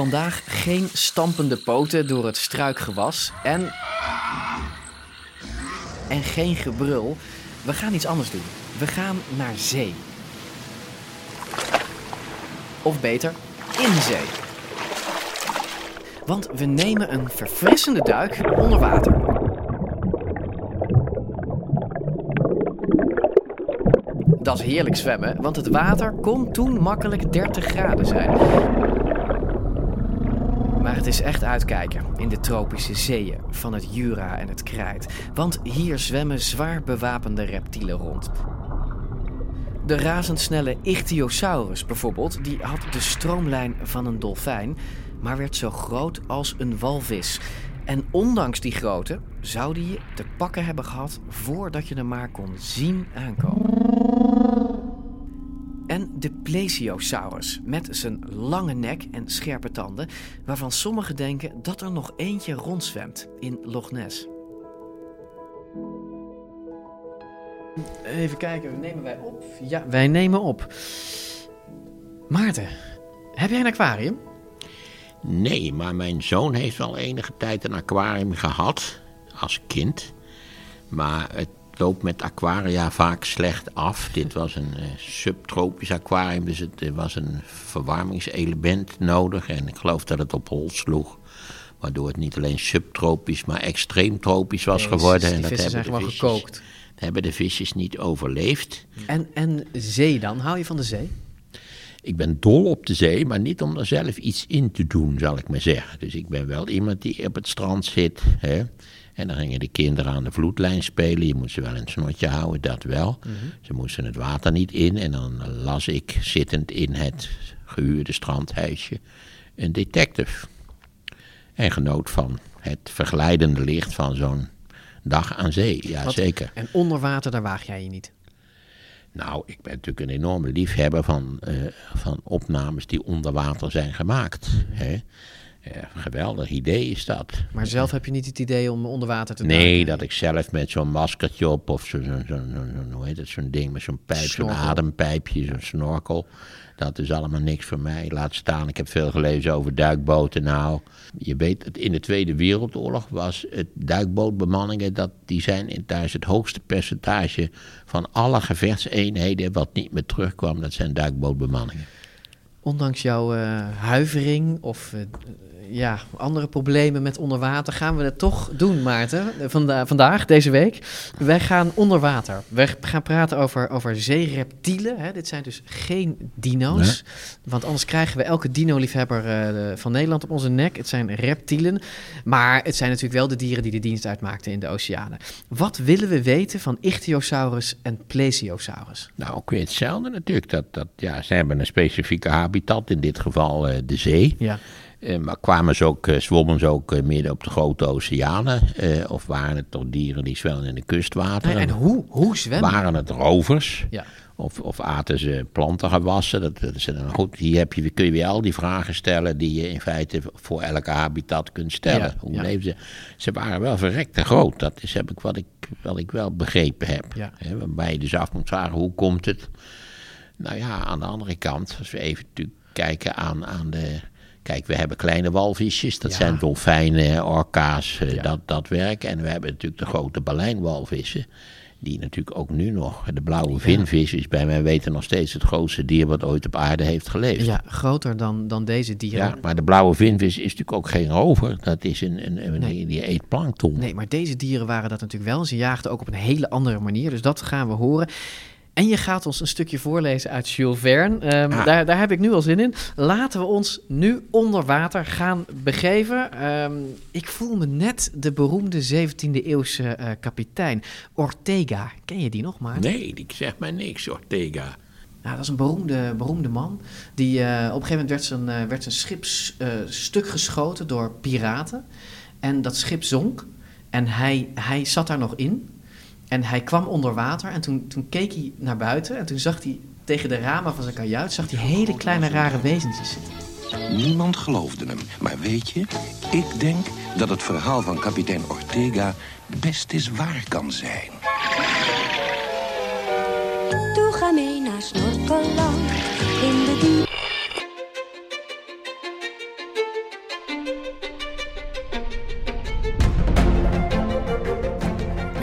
Vandaag geen stampende poten door het struikgewas en. En geen gebrul. We gaan iets anders doen. We gaan naar zee. Of beter, in zee. Want we nemen een verfrissende duik onder water. Dat is heerlijk zwemmen, want het water kon toen makkelijk 30 graden zijn. Maar het is echt uitkijken in de tropische zeeën van het Jura en het Krijt. Want hier zwemmen zwaar bewapende reptielen rond. De razendsnelle Ichthyosaurus bijvoorbeeld, die had de stroomlijn van een dolfijn, maar werd zo groot als een walvis. En ondanks die grootte zou die je te pakken hebben gehad voordat je hem maar kon zien aankomen. En de Plesiosaurus met zijn lange nek en scherpe tanden, waarvan sommigen denken dat er nog eentje rondzwemt in Loch Ness. Even kijken, nemen wij op? Ja, wij nemen op. Maarten, heb jij een aquarium? Nee, maar mijn zoon heeft wel enige tijd een aquarium gehad als kind. Maar het loopt met aquaria vaak slecht af. Dit was een uh, subtropisch aquarium, dus het er was een verwarmingselement nodig. En ik geloof dat het op hol sloeg. Waardoor het niet alleen subtropisch, maar extreem tropisch was Nee, geworden. die en dat vissen hebben zijn de gewoon visjes, gekookt. dat hebben de visjes niet overleefd. En, en zee dan? Hou je van de zee? Ik ben dol op de zee, maar niet om er zelf iets in te doen, zal ik maar zeggen. Dus ik ben wel iemand die op het strand zit. Hè? En dan gingen de kinderen aan de vloedlijn spelen. Je moet ze wel het snotje houden, dat wel. Ze moesten het water niet in. En dan las ik, zittend in het gehuurde strandhuisje, een detective. En genoot van het verglijdende licht van zo'n dag aan zee. Ja, Wat- zeker. En onder water, daar waag jij je niet. Nou, ik ben natuurlijk een enorme liefhebber van, eh, van opnames die onder water zijn gemaakt. Hè? Geweldig idee is dat. Maar zelf heb je niet het idee om onder water te duiken? Nee, dat ik zelf met zo'n maskertje op of zo'n, zo, zo, hoe heet zo'n ding met zo'n pijp, zo'n adempijpje, zo'n snorkel. Dat is allemaal niks voor mij. Laat staan, ik heb veel gelezen over duikboten. Nou, je weet, in de Tweede Wereldoorlog was het duikbootbemanningen, dat, die zijn in thuis het hoogste percentage van alle gevechtseenheden wat niet meer terugkwam, dat zijn duikbootbemanningen. Ondanks jouw eh, huivering of eh, ja, andere problemen met onder water, gaan we het toch doen, Maarten. Vanda vandaag, deze week. Wij gaan onder water. We gaan praten over, over zeereptielen. Hè. Dit zijn dus geen dino's. Want anders krijgen we elke dino-liefhebber eh, van Nederland op onze nek. Het zijn reptielen. Maar het zijn natuurlijk wel de dieren die de dienst uitmaakten in de oceanen. Wat willen we weten van Ichthyosaurus en Plesiosaurus? Nou, ook weer hetzelfde natuurlijk. Dat, dat, ja, ze hebben een specifieke habitat, in dit geval eh, de zee. Ja. Eh, maar kwamen ze ook, eh, zwommen ze ook eh, midden op de grote oceanen? Eh, of waren het toch dieren die zwemmen in de kustwateren? En hoe, hoe zwemmen? Waren het rovers? Ja. Of, of aten ze plantengewassen? Dat, dat is dan goed. Hier heb je, kun je weer al die vragen stellen die je in feite voor elke habitat kunt stellen. Ja, Hoe ja. leven ze? Ze waren wel verrekte groot. Dat is heb ik wat, ik wat ik wel begrepen heb. Ja. Hè, waarbij je dus af moet vragen, hoe komt het? Nou ja, aan de andere kant, als we even natuurlijk kijken aan, aan de... Kijk, we hebben kleine walvisjes, dat Ja. zijn dolfijnen, orka's, eh, Ja. dat, dat werk. En we hebben natuurlijk de grote balijnwalvissen, die natuurlijk ook nu nog... De blauwe vinvis is bij mijn weten nog steeds het grootste dier wat ooit op aarde heeft geleefd. Ja, groter dan, dan deze dieren. Ja, maar de blauwe vinvis is natuurlijk ook geen rover. Dat is een, een, een die, die eet plankton. Nee, maar deze dieren waren dat natuurlijk wel. Ze jaagden ook op een hele andere manier. Dus dat gaan we horen. En je gaat ons een stukje voorlezen uit Jules Verne. Ehm, Ah. daar, daar heb ik nu al zin in. Laten we ons nu onder water gaan begeven. Ehm, ik voel me net de beroemde 17e eeuwse eh, kapitein Ortega. Ken je die nog, maar? Nee, die zegt mij niks, Ortega. Nou, dat is een beroemde, beroemde man. Die, eh, op een gegeven moment werd zijn, eh, werd zijn schip stuk geschoten door piraten. En dat schip zonk. En hij, hij zat daar nog in. En hij kwam onder water. En toen, toen keek hij naar buiten. En toen zag hij tegen de ramen van zijn kajuit... zag hij hele kleine rare wezentjes zitten. Niemand geloofde hem. Maar weet je, ik denk dat het verhaal van kapitein Ortega best eens waar kan zijn. Doe ga mee naar Snorkeland in de diep.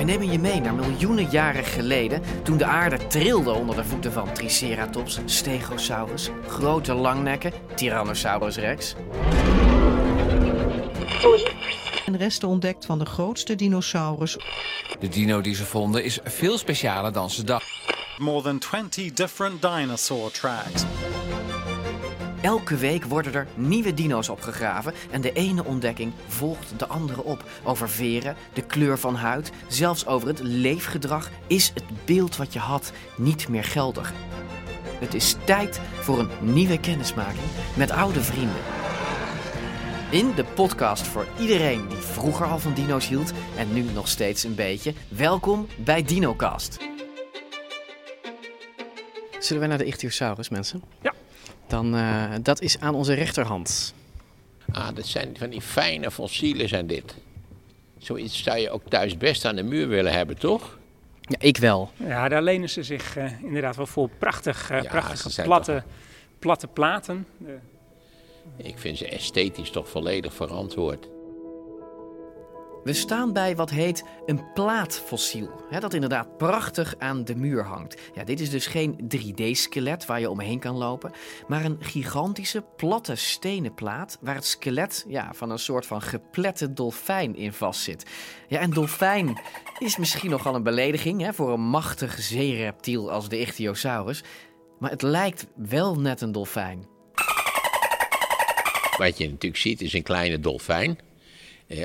Nemen je mee naar miljoenen jaren geleden... toen de aarde trilde onder de voeten van Triceratops, Stegosaurus... grote langnekken, Tyrannosaurus rex... en resten ontdekt van de grootste dinosaurus De dino die ze vonden is veel specialer dan ze dachten. More than 20 different dinosaur tracks. Elke week worden er nieuwe dino's opgegraven en de ene ontdekking volgt de andere op. Over veren, de kleur van huid, zelfs over het leefgedrag is het beeld wat je had niet meer geldig. Het is tijd voor een nieuwe kennismaking met oude vrienden. In de podcast voor iedereen die vroeger al van dino's hield en nu nog steeds een beetje. Welkom bij DinoCast. Zullen wij naar de Ichthyosaurus, mensen? Ja. Dan, eh, dat is aan onze rechterhand. Ah, dat zijn van die fijne fossielen zijn dit. Zoiets zou je ook thuis best aan de muur willen hebben, toch? Ja, ik wel. Ja, daar lenen ze zich eh, inderdaad wel voor. Prachtig, eh, Ja, prachtige platte, platte platen. Ik vind ze esthetisch toch volledig verantwoord. We staan bij wat heet een plaatfossiel. Hè, dat inderdaad prachtig aan de muur hangt. Ja, dit is dus geen 3D-skelet waar je omheen kan lopen, maar een gigantische platte stenen plaat waar het skelet ja, van een soort van geplette dolfijn in vastzit. Ja, en dolfijn is misschien nogal een belediging hè, voor een machtig zeereptiel als de Ichthyosaurus, maar het lijkt wel net een dolfijn. Wat je natuurlijk ziet is een kleine dolfijn.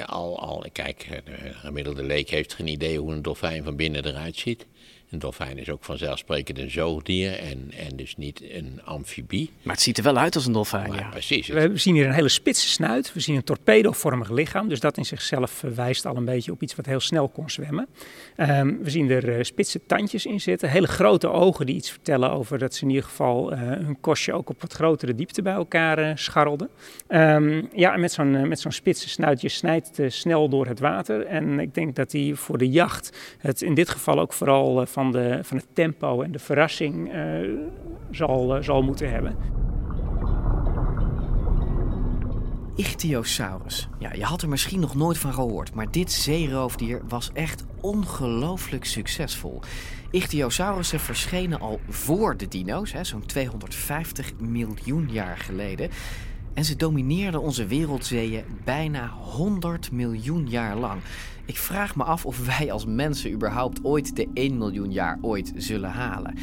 Al, al, kijk, eh, de gemiddelde leek heeft geen idee hoe een dolfijn van binnen eruit ziet. Een dolfijn is ook vanzelfsprekend een zoogdier en, en dus niet een amfibie. Maar het ziet er wel uit als een dolfijn, Maar ja. precies, het- we zien hier een hele spitse snuit. We zien een torpedovormig lichaam. Dus dat in zichzelf eh, wijst al een beetje op iets wat heel snel kon zwemmen. Ehm, we zien er eh, spitse tandjes in zitten. Hele grote ogen die iets vertellen over dat ze in ieder geval eh, hun kostje ook op wat grotere diepte bij elkaar eh, scharrelden. Ehm, ja, en met zo'n met zo'n spitse snuit, je snijdt snel door het water. En ik denk dat hij voor de jacht het in dit geval ook vooral eh, van, de, van het tempo en de verrassing eh, zal, eh, zal moeten hebben. Ichthyosaurus. Ja, je had er misschien nog nooit van gehoord, maar dit zeeroofdier was echt ongelooflijk succesvol. Ichthyosaurussen verschenen al voor de dino's, zo'n 250 miljoen jaar geleden. En ze domineerden onze wereldzeeën bijna 100 miljoen jaar lang. Ik vraag me af of wij als mensen überhaupt ooit de 1 miljoen jaar ooit zullen halen.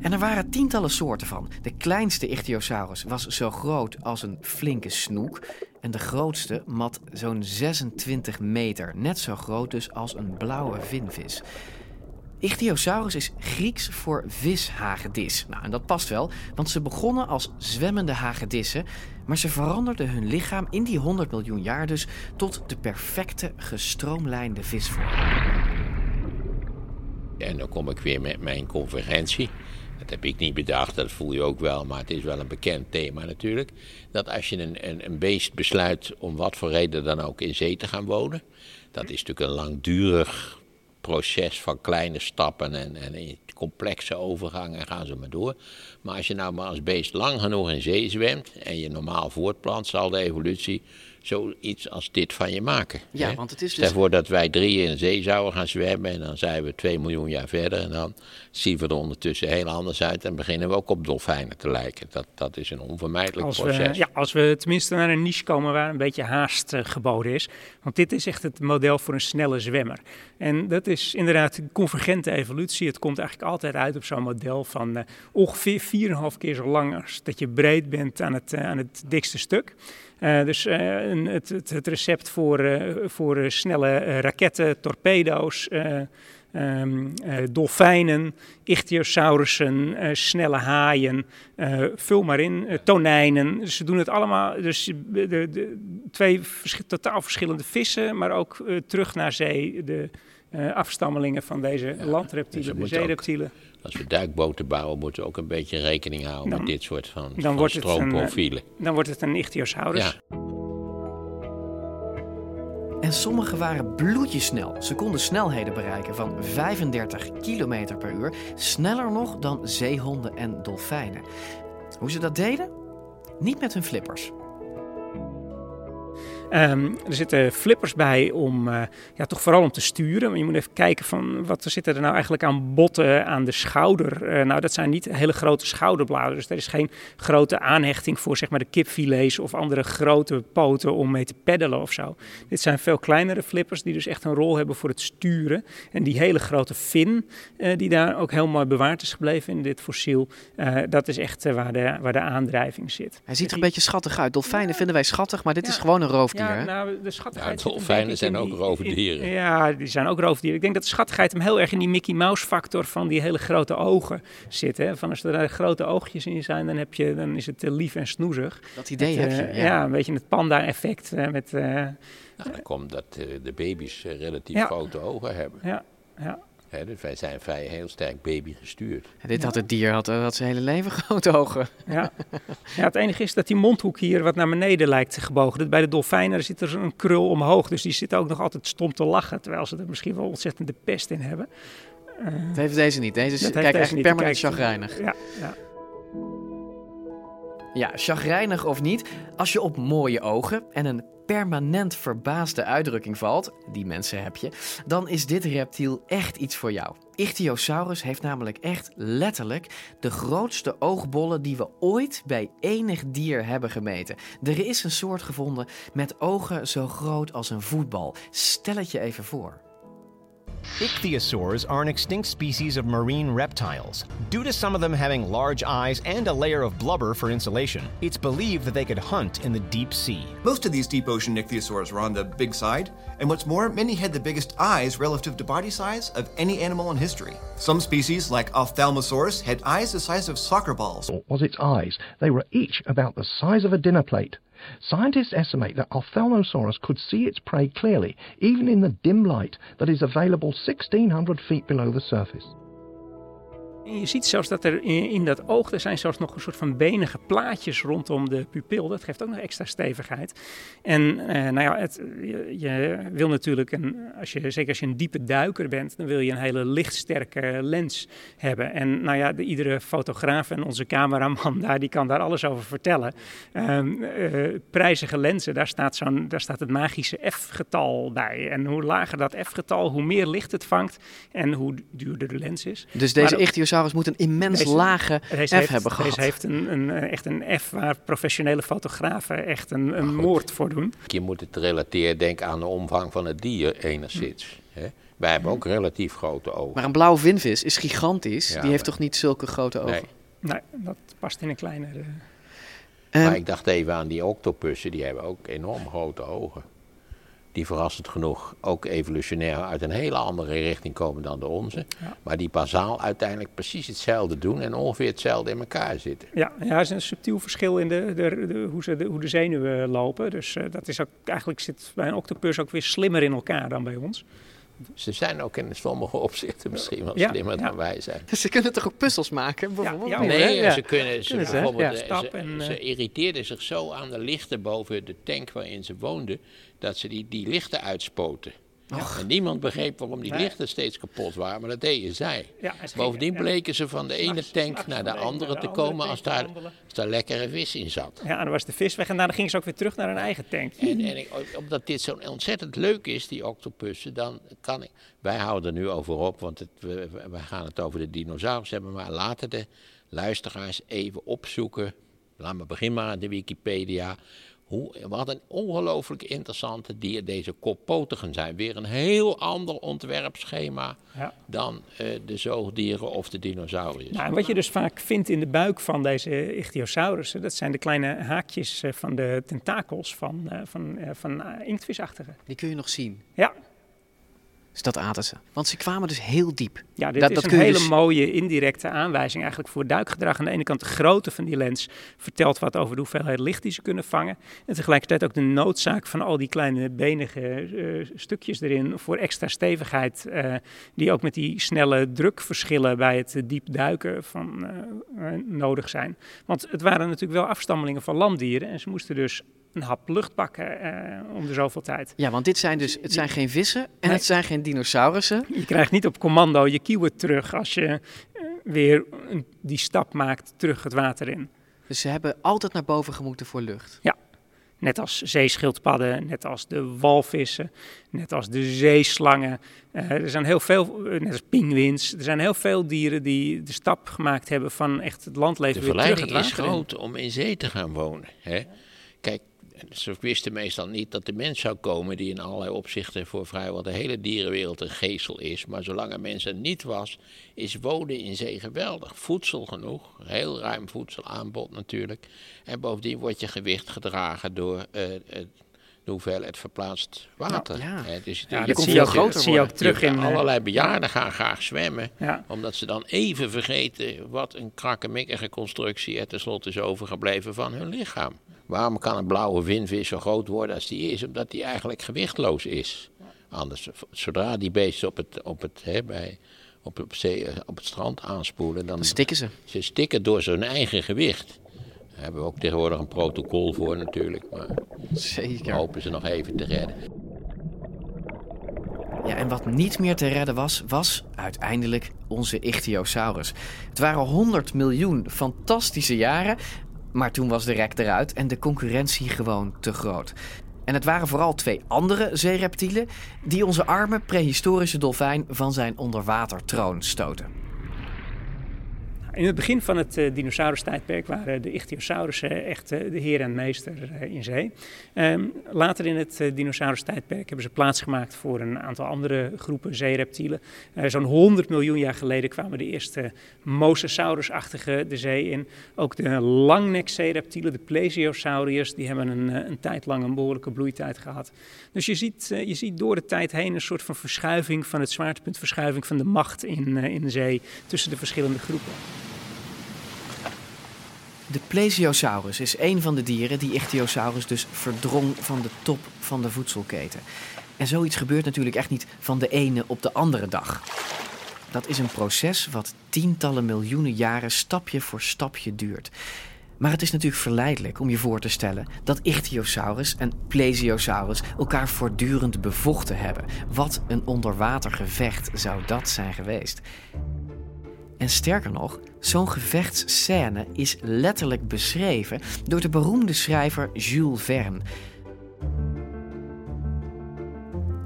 En er waren tientallen soorten van. De kleinste Ichthyosaurus was zo groot als een flinke snoek. En de grootste mat zo'n 26 meter. Net zo groot dus als een blauwe vinvis. Ichthyosaurus is Grieks voor vishagedis. Nou, en dat past wel, want ze begonnen als zwemmende hagedissen, maar ze veranderden hun lichaam in die 100 miljoen jaar dus tot de perfecte gestroomlijnde visvorm. En dan kom ik weer met mijn conferentie. Dat heb ik niet bedacht, dat voel je ook wel, maar het is wel een bekend thema natuurlijk. Dat als je een, een, een beest besluit om wat voor reden dan ook in zee te gaan wonen, dat is natuurlijk een langdurig proces van kleine stappen en, en complexe overgangen, gaan ze maar door. Maar als je nou maar als beest lang genoeg in zee zwemt en je normaal voortplant, zal de evolutie zoiets als dit van je maken. Ja, hè? want het is Stel dus- voor dat wij drie in de zee zouden gaan zwemmen en dan zijn we 2 miljoen jaar verder en dan zien we er ondertussen heel anders uit en beginnen we ook op dolfijnen te lijken. Dat, dat is een onvermijdelijk Als we, proces. ja, als we tenminste naar een niche komen waar een beetje haast eh, geboden is. Want dit is echt het model voor een snelle zwemmer. En dat is inderdaad een convergente evolutie. Het komt eigenlijk altijd uit op zo'n model van eh, ongeveer 4,5 keer zo lang als dat je breed bent aan het, eh, aan het dikste stuk. Eh, dus eh, het, het, het recept voor, eh, voor snelle raketten, torpedo's, eh, ehm, eh, dolfijnen, ichthyosaurussen, snelle haaien, vul maar in, tonijnen. Dus ze doen het allemaal, dus de, de, twee totaal verschillende vissen, maar ook terug naar zee, de eh, afstammelingen van deze dus landreptielen, de ook- zeereptielen. Als we duikboten bouwen, moeten we ook een beetje rekening houden Dan- met dit soort van, Dan van wordt, het een, eh, stroomprofielen. dan wordt het een ichthyosaurus. Ja. En sommige waren bloedjesnel. Ze konden snelheden bereiken van 35 km per uur. Sneller nog dan zeehonden en dolfijnen. Hoe ze dat deden? Niet met hun flippers. Ehm, er zitten flippers bij om, eh, ja, toch vooral om te sturen. Maar je moet even kijken van wat zitten er nou eigenlijk aan botten aan de schouder. Eh, nou, dat zijn niet hele grote schouderbladeren. Dus er is geen grote aanhechting voor zeg maar de kipfilets of andere grote poten om mee te peddelen of zo. Dit zijn veel kleinere flippers die dus echt een rol hebben voor het sturen. En die hele grote fin, eh, die daar ook heel mooi bewaard is gebleven in dit fossiel. eh, dat is echt waar, de, waar de aandrijving zit. Hij ziet er een beetje schattig uit. Dolfijnen vinden wij schattig, maar dit is gewoon een roofdier. Ja, hè? nou, de schattigheid Ja, dolfijnen zijn ook die- roofdieren. in- ja, die zijn ook roofdieren. Ik denk dat de schattigheid hem heel erg in die Mickey Mouse factor van die hele grote ogen zit. Hè? Van als er daar grote oogjes in zijn, dan, heb je, dan is het eh, lief en snoezig. Dat idee Het, heb eh, je. Ja. ja, een beetje het panda-effect. eh, met, eh, Nou, dat komt dat eh, de baby's eh, relatief Ja. grote ogen hebben. ja, ja. Hè, dus wij zijn vrij heel sterk baby gestuurd. En dit had het dier had, had zijn hele leven grote ogen. Ja. ja, het enige is dat die mondhoek hier wat naar beneden lijkt gebogen. Dat Bij de dolfijnen er zit er een krul omhoog. Dus die zitten ook nog altijd stom te lachen. Terwijl ze er misschien wel ontzettend de pest in hebben. Eh, Dat heeft deze niet. Deze is, kijk, deze echt niet. permanent Kijk, chagrijnig. Ja, ja. Ja, chagrijnig of niet, als je op mooie ogen en een permanent verbaasde uitdrukking valt, die mensen heb je, dan is dit reptiel echt iets voor jou. Ichthyosaurus heeft namelijk echt letterlijk de grootste oogbollen die we ooit bij enig dier hebben gemeten. Er is een soort gevonden met ogen zo groot als een voetbal. Stel het je even voor. Ichthyosaurs are an extinct species of marine reptiles. Due to some of them having large eyes and a layer of blubber for insulation, it's believed that they could hunt in the deep sea. Most of these deep ocean ichthyosaurs were on the big side, and what's more, many had the biggest eyes relative to body size of any animal in history. Some species, like Ophthalmosaurus, had eyes the size of soccer balls. was its eyes. They were each about the size of a dinner plate. Scientists estimate that Ophthalmosaurus could see its prey clearly, even in the dim light that is available 1600 feet below the surface. En je ziet zelfs dat er in, in dat oog, er zijn zelfs nog een soort van benige plaatjes rondom de pupil. Dat geeft ook nog extra stevigheid. En eh, nou ja, het, je, je wil natuurlijk, een, als je, zeker als je een diepe duiker bent, dan wil je een hele lichtsterke lens hebben. En nou ja, de, iedere fotograaf en onze cameraman daar, die kan daar alles over vertellen. Ehm, eh, prijzige lenzen, daar staat, zo'n, daar staat het magische F-getal bij. En hoe lager dat F-getal, hoe meer licht het vangt en hoe duurder de lens is. Dus deze Maar- Ichthyosaurus moet een immens Deze- lage deze F heeft, hebben gehad. Deze heeft een, een, eh, echt een F waar professionele fotografen echt een, een moord voor doen. Je moet het relateren, denk aan de omvang van het dier enigszins. Hè? Wij hebben ook relatief grote ogen. Maar een blauwe vinvis is gigantisch. Ja, Die heeft maar- toch niet zulke grote ogen? Nee. Nee, dat past in een kleinere... Ehm, Maar ik dacht even aan die octopussen, die hebben ook enorm grote ogen. Die verrassend genoeg ook evolutionair uit een hele andere richting komen dan de onze. Maar die bazaal uiteindelijk precies hetzelfde doen en ongeveer hetzelfde in elkaar zitten. Ja, ja, er is een subtiel verschil in de, de, de- hoe, ze, de, hoe de zenuwen lopen. Dus eh, dat is ook, eigenlijk zit bij een octopus ook weer slimmer in elkaar dan bij ons. Ze zijn ook in sommige opzichten misschien wel Ja, slimmer ja. dan wij zijn. Ze kunnen toch ook puzzels maken? Bijvoorbeeld? ja, Nee, Nee, hè? Ja. ze kunnen, ze, Kunnen ze, hè? bijvoorbeeld, Ja. eh, Stap ze, en, eh, ze irriteerden zich zo aan de lichten boven de tank waarin ze woonden, dat ze die, die lichten uitspoten. En niemand begreep waarom die lichten steeds kapot waren, maar dat deden zij. Ja, Bovendien bleken ze van de ene tank naar de andere te komen als daar, als daar lekkere vis in zat. Ja, en dan was de vis weg en daarna gingen ze ook weer terug naar hun eigen tank. En, en omdat dit zo ontzettend leuk is, die octopussen, dan kan ik... Wij houden er nu over op, want het, we gaan het over de dinosaurus hebben, maar laten de luisteraars even opzoeken. Laat me beginnen maar aan de Wikipedia. Hoe, wat een ongelooflijk interessante dier deze koppotigen zijn. Weer een heel ander ontwerpschema Ja. dan eh, de zoogdieren of de dinosauriërs. Nou, wat je dus vaak vindt in de buik van deze ichthyosaurussen, dat zijn de kleine haakjes eh, van de tentakels van, eh, van, eh, van eh, inktvisachtigen. Die kun je nog zien. Ja. Dus dat aten ze. Want ze kwamen dus heel diep. Ja, dit dat, is dat een hele dus- mooie indirecte aanwijzing eigenlijk voor duikgedrag. Aan de ene kant de grootte van die lens vertelt wat over de hoeveelheid licht die ze kunnen vangen. En tegelijkertijd ook de noodzaak van al die kleine benige eh, stukjes erin voor extra stevigheid. eh, die ook met die snelle drukverschillen bij het diep duiken van, eh, nodig zijn. Want het waren natuurlijk wel afstammelingen van landdieren. En ze moesten dus een hap lucht pakken eh, om de zoveel tijd. Ja, want dit zijn dus, het zijn geen vissen en Nee. het zijn geen dinosaurussen. Je krijgt niet op commando je kieuwen terug als je eh, weer een- die stap maakt terug het water in. Dus ze hebben altijd naar boven gemoeten voor lucht. Ja, net als zeeschildpadden, net als de walvissen, net als de zeeslangen. Eh, er zijn heel veel, net als pinguïns, er zijn heel veel dieren die de stap gemaakt hebben van echt het landleven De weer terug het verleiding is water in. groot om in zee te gaan wonen. Hè? Ze wisten meestal niet dat de mens zou komen, die in allerlei opzichten voor vrijwel de hele dierenwereld een geestel is. Maar zolang er mens er niet was, is wonen in zee geweldig. Voedsel genoeg, heel ruim voedselaanbod natuurlijk. En bovendien wordt je gewicht gedragen door eh, eh, de hoeveelheid verplaatst water. Ja. Dus Ja, je komt zie veel ook- dat zie je ook terug in, eh, Allerlei bejaarden gaan graag zwemmen, omdat ze dan even vergeten wat een krakkemikkige constructie er tenslotte is overgebleven van hun lichaam. Waarom kan een blauwe vinvis zo groot worden als die is? Omdat die eigenlijk gewichtloos is. Anders, zodra die beesten op het, op het, hè, bij, op, op, zee, eh, op het strand aanspoelen, dan, stikken ze. Ze stikken door hun eigen gewicht. Daar hebben we ook tegenwoordig een protocol voor natuurlijk. Maar Zeker. hopen ze nog even te redden. Ja, en wat niet meer te redden was, was uiteindelijk onze Ichthyosaurus. Het waren 100 miljoen fantastische jaren, maar toen was de rek eruit en de concurrentie gewoon te groot. En het waren vooral twee andere zeereptielen die onze arme prehistorische dolfijn van zijn onderwatertroon stoten. In het begin van het uh, dinosaurustijdperk waren de ichthyosaurussen echt uh, de heer en meester in zee. Um, later in het dinosaurustijdperk hebben ze plaatsgemaakt voor een aantal andere groepen zeereptielen. Zo'n 100 miljoen jaar geleden kwamen de eerste mosasaurusachtige de zee in. Ook de langnekzeereptielen, de plesiosauriërs, die hebben een, een tijd lang een behoorlijke bloeitijd gehad. Dus je ziet, je ziet door de tijd heen een soort van verschuiving van het zwaartepunt, verschuiving van de macht in, in de zee tussen de verschillende groepen. De plesiosaurus is een van de dieren die Ichthyosaurus dus verdrong van de top van de voedselketen. En zoiets gebeurt natuurlijk echt niet van de ene op de andere dag. Dat is een proces wat tientallen miljoenen jaren stapje voor stapje duurt. Maar het is natuurlijk verleidelijk om je voor te stellen dat Ichthyosaurus en Plesiosaurus elkaar voortdurend bevochten hebben. Wat een onderwatergevecht zou dat zijn geweest. En sterker nog, zo'n gevechtsscène is letterlijk beschreven door de beroemde schrijver Jules Verne.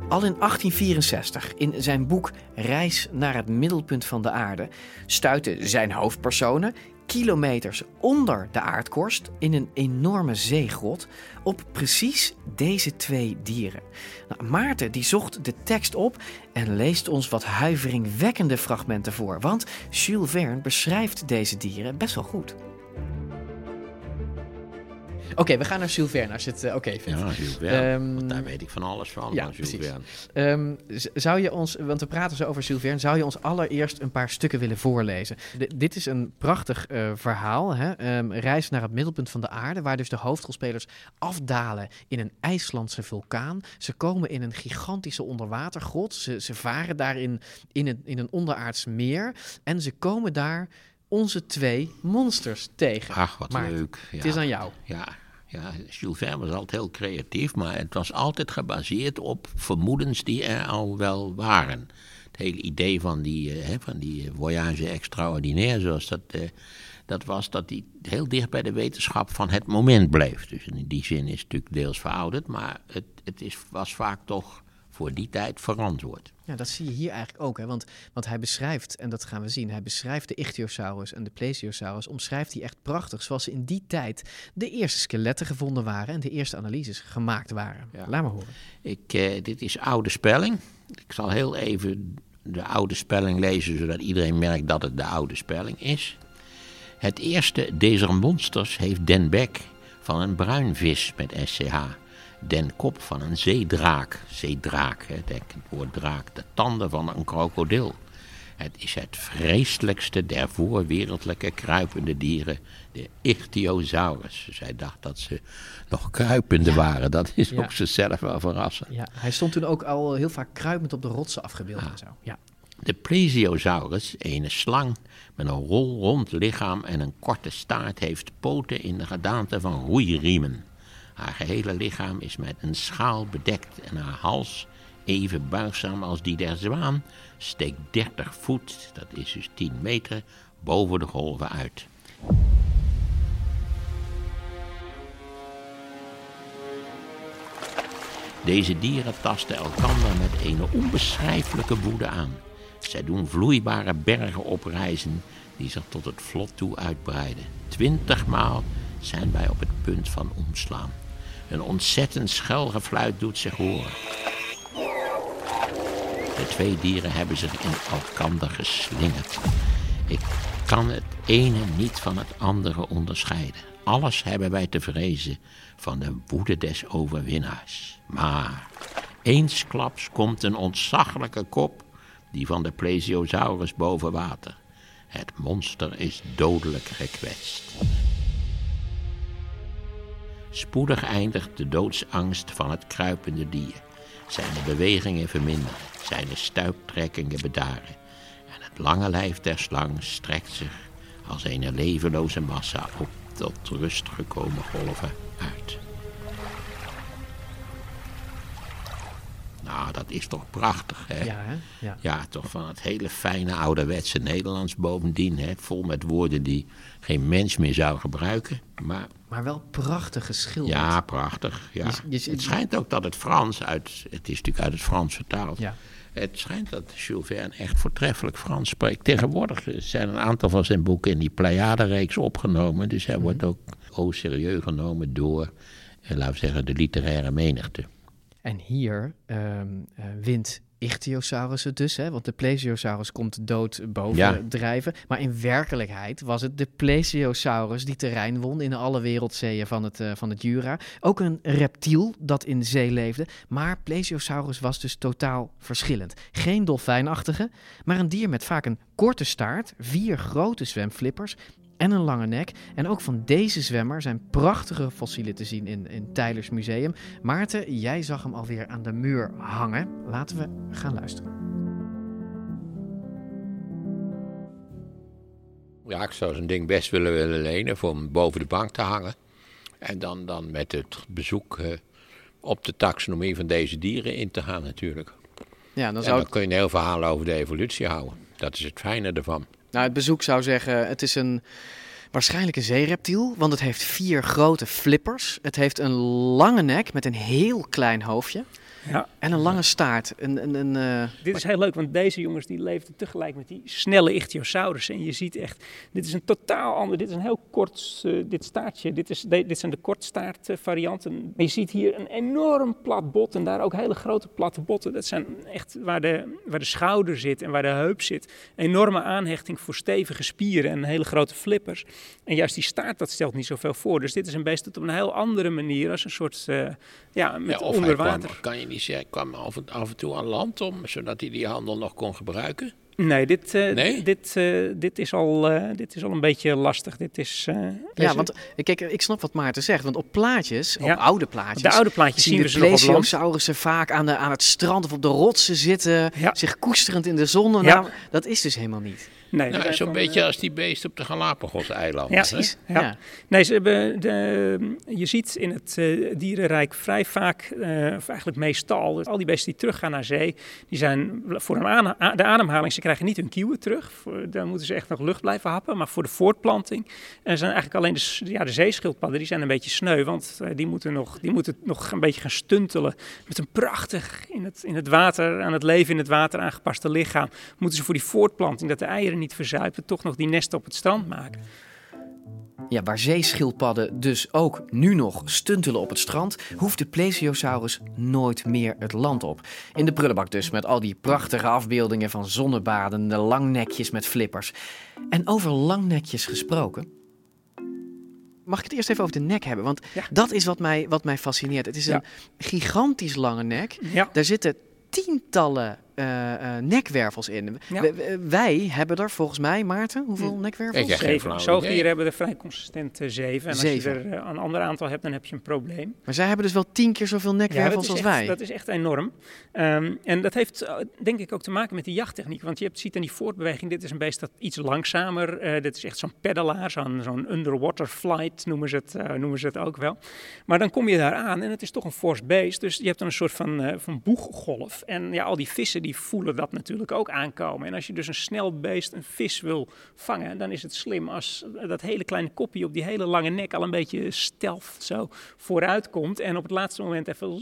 Al in 1864, in zijn boek Reis naar het middelpunt van de aarde, stuiten zijn hoofdpersonen kilometers onder de aardkorst in een enorme zeegrot op precies deze twee dieren. Nou, Maarten die zocht de tekst op en leest ons wat huiveringwekkende fragmenten voor, want Jules Verne beschrijft deze dieren best wel goed. Oké, okay, we gaan naar Jules Verne als je het uh, oké okay vindt. Ja, Jules Verne. Um, daar weet ik van alles van. Ja, Jules. Verne. Um, zou je ons, want we praten zo over Jules Verne, zou je ons allereerst een paar stukken willen voorlezen? D dit is een prachtig uh, verhaal, hè? Um, reis naar het middelpunt van de aarde, waar dus de hoofdrolspelers afdalen in een IJslandse vulkaan. Ze komen in een gigantische onderwatergrot. Ze, ze varen daarin in een, in een onderaards meer en ze komen daar onze twee monsters tegen. Ach, wat Maarten, leuk. Ja. Het is aan jou. Ja, Ja, Jules Verne was altijd heel creatief, maar het was altijd gebaseerd op vermoedens die er al wel waren. Het hele idee van die, uh, van die voyage extraordinaire, zoals dat, uh, dat was, dat die heel dicht bij de wetenschap van het moment bleef. Dus in die zin is het natuurlijk deels verouderd, maar het, het is, was vaak toch voor die tijd verantwoord. Ja, dat zie je hier eigenlijk ook. Hè? Want, want hij beschrijft, en dat gaan we zien, hij beschrijft de Ichthyosaurus en de Plesiosaurus, omschrijft hij echt prachtig, zoals ze in die tijd de eerste skeletten gevonden waren en de eerste analyses gemaakt waren. Ja. Laat maar horen. Ik, uh, dit is oude spelling. Ik zal heel even de oude spelling lezen, zodat iedereen merkt dat het de oude spelling is. Het eerste deze monsters heeft Den Beck van een bruinvis met SCH den kop van een zeedraak. Zeedraak, hè, denk het woord draak. De tanden van een krokodil. Het is het vreselijkste der voorwereldlijke kruipende dieren, de Ichthyosaurus. Zij dacht dat ze nog kruipende ja. waren. Dat is ja. ook zichzelf wel verrassend. Ja, hij stond toen ook al heel vaak kruipend op de rotsen afgebeeld en zo. Ja. De Plesiosaurus, een slang met een rol rond lichaam en een korte staart, heeft poten in de gedaante van roeiriemen. Haar gehele lichaam is met een schaal bedekt en haar hals, even buigzaam als die der zwaan, steekt 30 voet, dat is dus 10 meter, boven de golven uit. Deze dieren tasten elkander met een onbeschrijfelijke woede aan. Zij doen vloeibare bergen oprijzen die zich tot het vlot toe uitbreiden. Twintigmaal zijn wij op het punt van omslaan. Een ontzettend schel gefluit doet zich horen. De twee dieren hebben zich in elkander geslingerd. Ik kan het ene niet van het andere onderscheiden. Alles hebben wij te vrezen van de woede des overwinnaars. Maar eensklaps komt een ontzaglijke kop, die van de plesiosaurus boven water. Het monster is dodelijk gekwetst. Spoedig eindigt de doodsangst van het kruipende dier. Zijn bewegingen verminderen, zijn stuiptrekkingen bedaren. En het lange lijf der slang strekt zich als een levenloze massa op tot rust gekomen golven uit. Nou, dat is toch prachtig, hè? Ja, hè? Ja. ja, toch van het hele fijne ouderwetse Nederlands bovendien, hè? Vol met woorden die geen mens meer zou gebruiken, maar... Maar wel prachtig geschilderd. Ja, prachtig, ja. Je, je, het schijnt ook dat het Frans uit... Het is natuurlijk uit het Frans vertaald. Ja. Het schijnt dat Jules Verne echt voortreffelijk Frans spreekt. Tegenwoordig zijn een aantal van zijn boeken in die Pleiade-reeks opgenomen. Dus hij mm -hmm. wordt ook au serieus genomen door, eh, laten we zeggen, de literaire menigte. En hier um, uh, wint Ichthyosaurus het dus, hè? want de Plesiosaurus komt dood boven Ja. drijven. Maar in werkelijkheid was het de Plesiosaurus die terrein won in alle wereldzeeën van het, eh, van het Jura. Ook een reptiel dat in zee leefde, maar Plesiosaurus was dus totaal verschillend. Geen dolfijnachtige, maar een dier met vaak een korte staart, vier grote zwemflippers en een lange nek. En ook van deze zwemmer zijn prachtige fossielen te zien in, in Tylers Museum. Maarten, jij zag hem alweer aan de muur hangen. Laten we gaan luisteren. Ja, ik zou zo'n ding best willen, willen lenen voor hem boven de bank te hangen. En dan, dan met het bezoek eh, op de taxonomie van deze dieren in te gaan natuurlijk. Ja, dan en zou dan kun je een heel verhaal over de evolutie houden. Dat is het fijne ervan. Nou, het bezoek zou zeggen, het is een waarschijnlijk een zeereptiel, want het heeft vier grote flippers. Het heeft een lange nek met een heel klein hoofdje. Ja. En een lange staart. Een, een, een, uh, Dit is heel leuk, want deze jongens die leefden tegelijk met die snelle ichthyosaurus. En je ziet echt, dit is een totaal ander, dit is een heel kort, uh, dit staartje, dit, is, de, dit zijn de kortstaart uh, varianten. Maar je ziet hier een enorm plat bot en daar ook hele grote platte botten. Dat zijn echt waar de, waar de schouder zit en waar de heup zit. Enorme aanhechting voor stevige spieren en hele grote flippers. En juist die staart, dat stelt niet zoveel voor. Dus dit is een beest dat op een heel andere manier, als een soort, ja, met onder water. kan je niet zeggen, kwam af en, af en toe aan land om, zodat hij die handel nog kon gebruiken? Nee, dit, eh, Nee? Dit, eh, dit, is al, eh, dit is al een beetje lastig. Dit is, eh, Ja, deze- want kijk, ik snap wat Maarten zegt. Want op plaatjes, Ja. op oude plaatjes... De oude plaatjes zien zien we ze nog op land. plesiosaurussen vaak aan, de, aan het strand of op de rotsen zitten. Zich koesterend in de zon. Ja. Nou, dat is dus helemaal niet. Nee, Nou, zo'n beetje als die beesten op de Galapagos-eilanden. Ja, precies. Ja. Nee, ze hebben de, je ziet in het eh, dierenrijk vrij vaak, eh, of eigenlijk meestal, dat al die beesten die teruggaan naar zee, die zijn voor een aan- de ademhaling, ze krijgen niet hun kieuwen terug. Daar moeten ze echt nog lucht blijven happen. Maar voor de voortplanting eh, zijn eigenlijk alleen de, ja, de zeeschildpadden, die zijn een beetje sneu. Want eh, die, moeten nog, die moeten nog een beetje gaan stuntelen met een prachtig in het, in het water, aan het leven in het water aangepaste lichaam. Moeten ze voor die voortplanting, dat de eieren niet verzuipen, toch nog die nesten op het strand maken. Ja, waar zeeschildpadden dus ook nu nog stuntelen op het strand, hoeft de plesiosaurus nooit meer het land op. In de prullenbak dus, met al die prachtige afbeeldingen van zonnebadende langnekjes met flippers. En over langnekjes gesproken. Mag ik het eerst even over de nek hebben? Want dat is wat mij, wat mij fascineert. Het is een gigantisch lange nek. Ja. Daar zitten tientallen eh, eh, nekwervels in. Ja. Wij hebben er volgens mij, Maarten, hoeveel nekwervels? Zeven. Zoogdieren hebben er vrij consistent eh, zeven. En als Zeven. je er een ander aantal hebt, dan heb je een probleem. Maar zij hebben dus wel tien keer zoveel nekwervels als echt, wij. Dat is echt enorm. Ehm, en dat heeft denk ik ook te maken met die jachttechniek. Want je hebt, ziet aan die voortbeweging, dit is een beest dat iets langzamer, eh dit is echt zo'n peddelaar, zo'n zo'n underwater flight noemen ze, het, noemen ze het ook wel. Maar dan kom je daar aan en het is toch een fors beest. Dus je hebt dan een soort van, eh, van boeggolf. En ja, al die vissen die voelen dat natuurlijk ook aankomen. En als je dus een snel beest, een vis wil vangen, dan is het slim als dat hele kleine kopje op die hele lange nek al een beetje stealth zo vooruit komt. En op het laatste moment even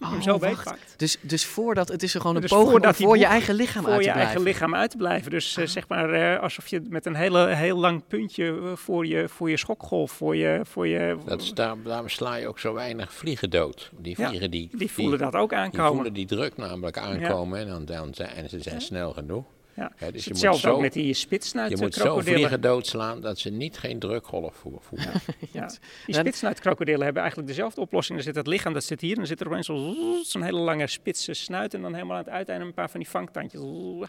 hem zo Oh, wacht. beetpakt. Dus, dus voordat, het is er gewoon een Dus poging om die voor je eigen lichaam voor uit te je blijven. eigen lichaam uit te blijven. Dus eh, zeg maar eh, alsof je met een hele, heel lang puntje eh, voor je, voor je schokgolf, voor je... Voor je Dat is daar, daarom sla je ook zo weinig vliegen dood. Die Ja, vliegen die, die voelen dat ook aankomen. Die voelen die druk namelijk aankomen en, dan, dan zijn, en ze zijn snel genoeg. Ja. Dus je moet Hetzelfde ook zo- met die spitsnuit Je moet zo vliegen doodslaan dat ze niet geen drukgolf voelen. Ja. Die spitsnuitkrokodillen hebben eigenlijk dezelfde oplossing. Er zit het lichaam, dat zit hier. En dan zit er opeens zo- zo'n hele lange spitse snuit. En dan helemaal aan het uiteinde een paar van die vangtandjes.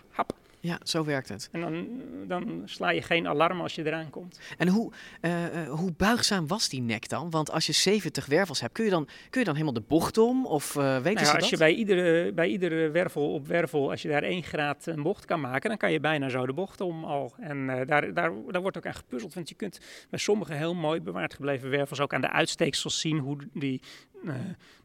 Hap. Ja, zo werkt het. En dan, dan sla je geen alarm als je eraan komt. En hoe, eh, eh, hoe buigzaam was die nek dan? Want als je 70 wervels hebt, kun je dan, kun je dan helemaal de bocht om? Of eh weten Nou ja, ze als dat? je bij iedere, bij iedere wervel op wervel, als je daar één graad een bocht kan maken, dan kan je bijna zo de bocht om al. En daar, daar, daar wordt ook aan gepuzzeld, want je kunt bij sommige heel mooi bewaard gebleven wervels ook aan de uitsteeksels zien hoe die,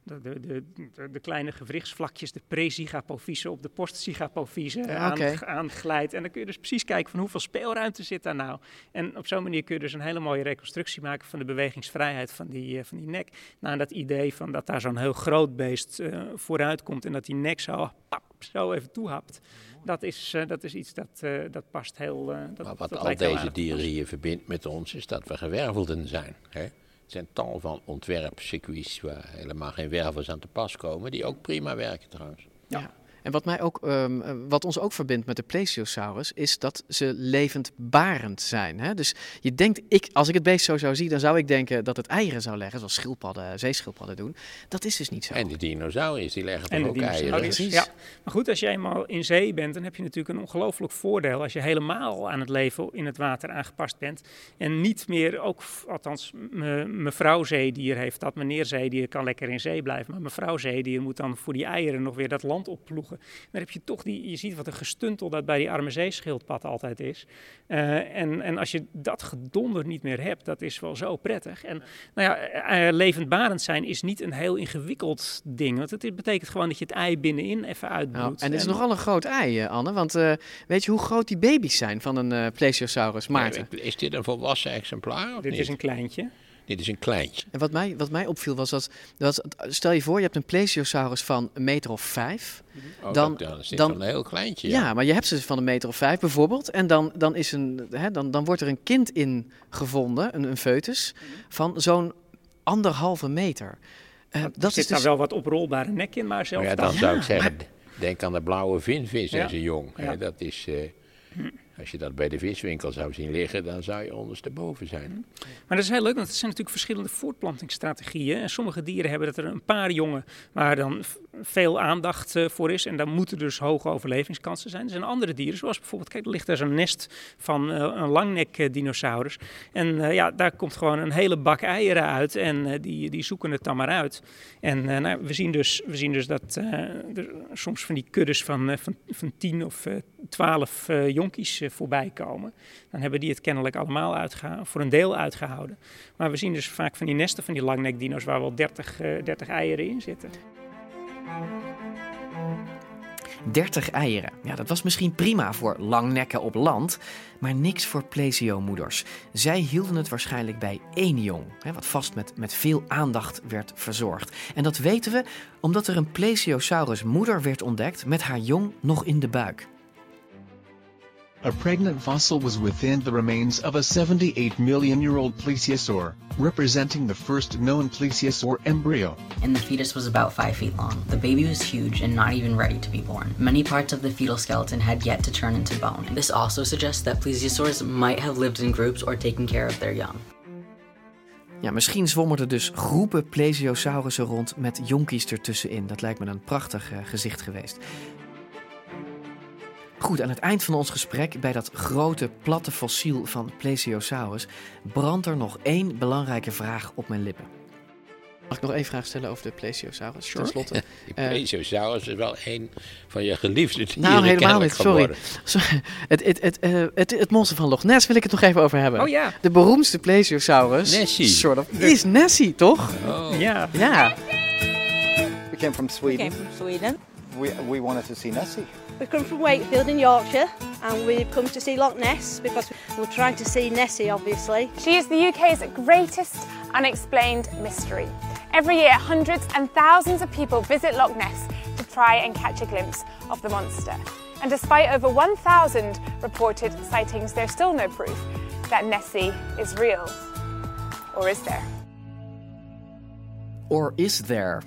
de, de, de, kleine gewrichtsvlakjes, de pre-zygapofyse op de post-zygapofyse Ja, aan, aanglijdt. En dan kun je dus precies kijken van hoeveel speelruimte zit daar nou. En op zo'n manier kun je dus een hele mooie reconstructie maken van de bewegingsvrijheid van die, eh, van die nek. Nou, en dat idee van dat daar zo'n heel groot beest eh, vooruit komt en dat die nek zo, pap, zo even toehapt. Dat is, eh, dat is iets dat, eh, dat past heel... dat, Maar wat dat al deze dieren hier verbindt met ons, is dat we gewervelden zijn. Hè? Er zijn tal van ontwerpcircuits waar helemaal geen wervels aan te pas komen, die ook prima werken trouwens. Ja. En wat, mij ook, ehm, eh, wat ons ook verbindt met de plesiosaurus, is dat ze levendbarend zijn. Hè? Dus je denkt, ik, als ik het beest zo zou zien, dan zou ik denken dat het eieren zou leggen, zoals schildpadden, zeeschildpadden doen. Dat is dus niet zo. En de dinosauriërs, die leggen En ook eieren? dinosauriërs, ja. Maar goed, als je eenmaal in zee bent, dan heb je natuurlijk een ongelooflijk voordeel. Als je helemaal aan het leven in het water aangepast bent. En niet meer, ook, althans, me- mevrouw zeedier heeft dat. Meneer zeedier kan lekker in zee blijven. Maar mevrouw zeedier moet dan voor die eieren nog weer dat land opploegen. Dan heb je toch die, je ziet wat een gestuntel dat bij die arme zeeschildpad altijd is. Eh, en, en als je dat gedonder niet meer hebt, dat is wel zo prettig. En nou ja, eh, levendbarend zijn is niet een heel ingewikkeld ding. Want het betekent gewoon dat je het ei binnenin even uitbroedt. Nou, en het is nogal een groot ei, Anne. Want eh, weet je hoe groot die baby's zijn van een plesiosaurus, Maarten? Is dit een volwassen exemplaar of Dit niet? is een kleintje. Dit is een kleintje. En wat mij, wat mij opviel was dat, dat, stel je voor, je hebt een plesiosaurus van een meter of vijf. Oh, dat- dan is dit een heel kleintje, Ja. ja. maar je hebt ze van een meter of vijf bijvoorbeeld. En dan, dan, is een, hè, dan, dan wordt er een kind in gevonden, een, een foetus, van zo'n anderhalve meter. Eh, Dat dat zit is daar dus, wel wat oprolbare nek in, maar zelfs Maar ja, dan zou ik zeggen, denk aan de blauwe vinvis Ja. en zijn jong. hè. Dat is, eh, als je dat bij de viswinkel zou zien liggen, dan zou je ondersteboven zijn. Maar dat is heel leuk, want het zijn natuurlijk verschillende voortplantingsstrategieën. En sommige dieren hebben dat er een paar jongen, waar dan veel aandacht uh, voor is. En daar moeten dus hoge overlevingskansen zijn. Er zijn andere dieren, zoals bijvoorbeeld, kijk, er ligt daar zo'n nest van uh, een langnek-dinosaurus. En uh, ja, daar komt gewoon een hele bak eieren uit. En die, die zoeken het dan maar uit. En nou, we, zien dus, we zien dus dat er soms van die kuddes van, van, van 10 of 12 jonkies voorbij komen. Dan hebben die het kennelijk allemaal voor een deel uitgehouden. Maar we zien dus vaak van die nesten van die langnekdino's waar wel 30, 30 eieren in zitten. 30 eieren. Ja, dat was misschien prima voor langnekken op land, maar niks voor plesiomoeders. Zij hielden het waarschijnlijk bij één jong, wat vast met, met veel aandacht werd verzorgd. En dat weten we omdat er een plesiosaurus moeder werd ontdekt met haar jong nog in de buik. A pregnant fossil was within the remains of a 78 million year old plesiosaur, representing the first known plesiosaur embryo. And the fetus was about 5 feet long. The baby was huge and not even ready to be born. Many parts of the fetal skeleton had yet to turn into bone. This also suggests that plesiosaurs might have lived in groups or taken care of their young. Ja, misschien zwommen er dus groepen plesiosaurussen rond met jonkies ertussenin. Dat lijkt me een prachtig uh, gezicht geweest. Goed, aan het eind van ons gesprek, bij dat grote platte fossiel van Plesiosaurus, brandt er nog één belangrijke vraag op mijn lippen. Mag ik nog één vraag stellen over de Plesiosaurus? Sure. Ten slotte. Die Plesiosaurus is wel een van je geliefde dieren. Nou, helemaal niet. Sorry. sorry. Het, het, het, uh, het, het monster van Loch Ness wil ik het nog even over hebben. Oh ja. De beroemdste Plesiosaurus. Nessie. Sort of, is Nessie, toch? Oh. Ja. Ja. We came from Sweden. We came from Sweden. We, we wanted to see Nessie. We come from Wakefield in Yorkshire and we've come to see Loch Ness because we're trying to see Nessie, obviously. She is the UK's greatest unexplained mystery. Every year, hundreds and thousands of people visit Loch Ness to try and catch a glimpse of the monster. And despite over 1,000 reported sightings, there's still no proof that Nessie is real. Or is there? Or is there?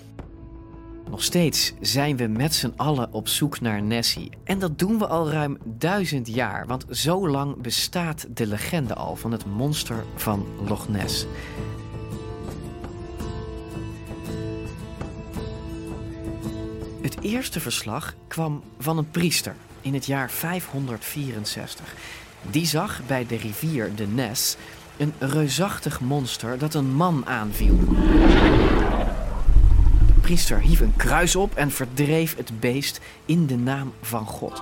Nog steeds zijn we met z'n allen op zoek naar Nessie. En dat doen we al ruim duizend jaar, want zo lang bestaat de legende al van het monster van Loch Ness. Het eerste verslag kwam van een priester in het jaar 564. Die zag bij de rivier de Ness een reusachtig monster dat een man aanviel priester hief een kruis op en verdreef het beest in de naam van God.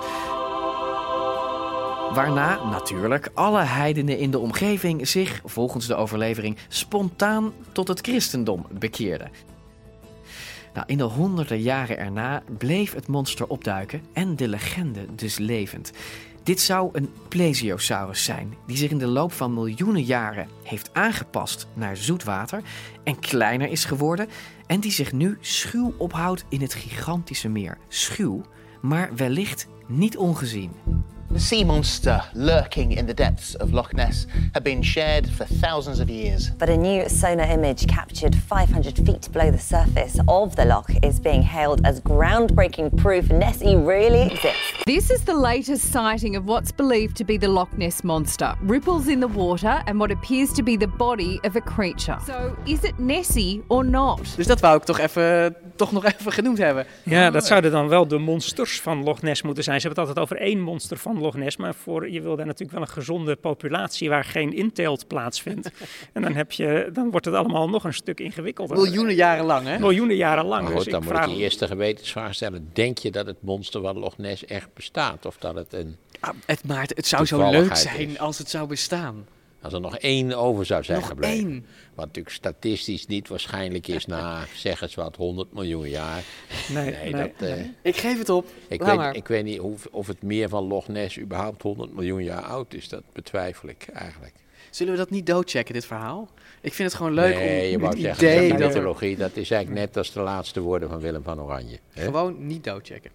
Waarna natuurlijk alle heidenen in de omgeving zich, volgens de overlevering, spontaan tot het christendom bekeerden. Nou, in de honderden jaren erna bleef het monster opduiken en de legende dus levend. Dit zou een plesiosaurus zijn, die zich in de loop van miljoenen jaren heeft aangepast naar zoet water en kleiner is geworden en die zich nu schuw ophoudt in het gigantische meer. Schuw, maar wellicht niet ongezien. The sea monster lurking in the depths of Loch Ness had been shared for thousands of years. But a new sonar image captured 500 feet below the surface of the loch is being hailed as groundbreaking proof Nessie really exists. This is the latest sighting of what's believed to be the Loch Ness monster. Ripples in the water and what appears to be the body of a creature. So, is it Nessie or not? Dus dat wou ik toch, even, toch nog even genoemd hebben. Ja, dat zouden dan wel de monsters van Loch Ness moeten zijn. Ze hebben het altijd over één monster van Loch Ness, maar voor, je wil daar natuurlijk wel een gezonde populatie waar geen inteelt plaatsvindt. en dan, heb je, dan wordt het allemaal nog een stuk ingewikkelder. Miljoenen jaren lang, hè? Miljoenen jaren lang. Maar dus goed, dan ik moet vraag... ik die eerste gewetensvraag stellen. Denk je dat het monster van Loch Ness echt bestaat? Of dat het een ah, het, maar het zou zo leuk zijn is. als het zou bestaan. Als er nog één over zou zijn nog gebleven. Één. Wat natuurlijk statistisch niet waarschijnlijk is na, zeg eens wat, 100 miljoen jaar. Nee, nee, dat, nee. uh, Ik geef het op. ik, Laat weet, maar. ik weet niet of, of het meer van Loch Ness überhaupt 100 miljoen jaar oud is. Dat betwijfel ik eigenlijk. Zullen we dat niet doodchecken, dit verhaal? Ik vind het gewoon leuk nee, om je wou zeggen, idee dat, dat is mythologie, dat is eigenlijk net als de laatste woorden van Willem van Oranje. Hè? Gewoon niet doodchecken.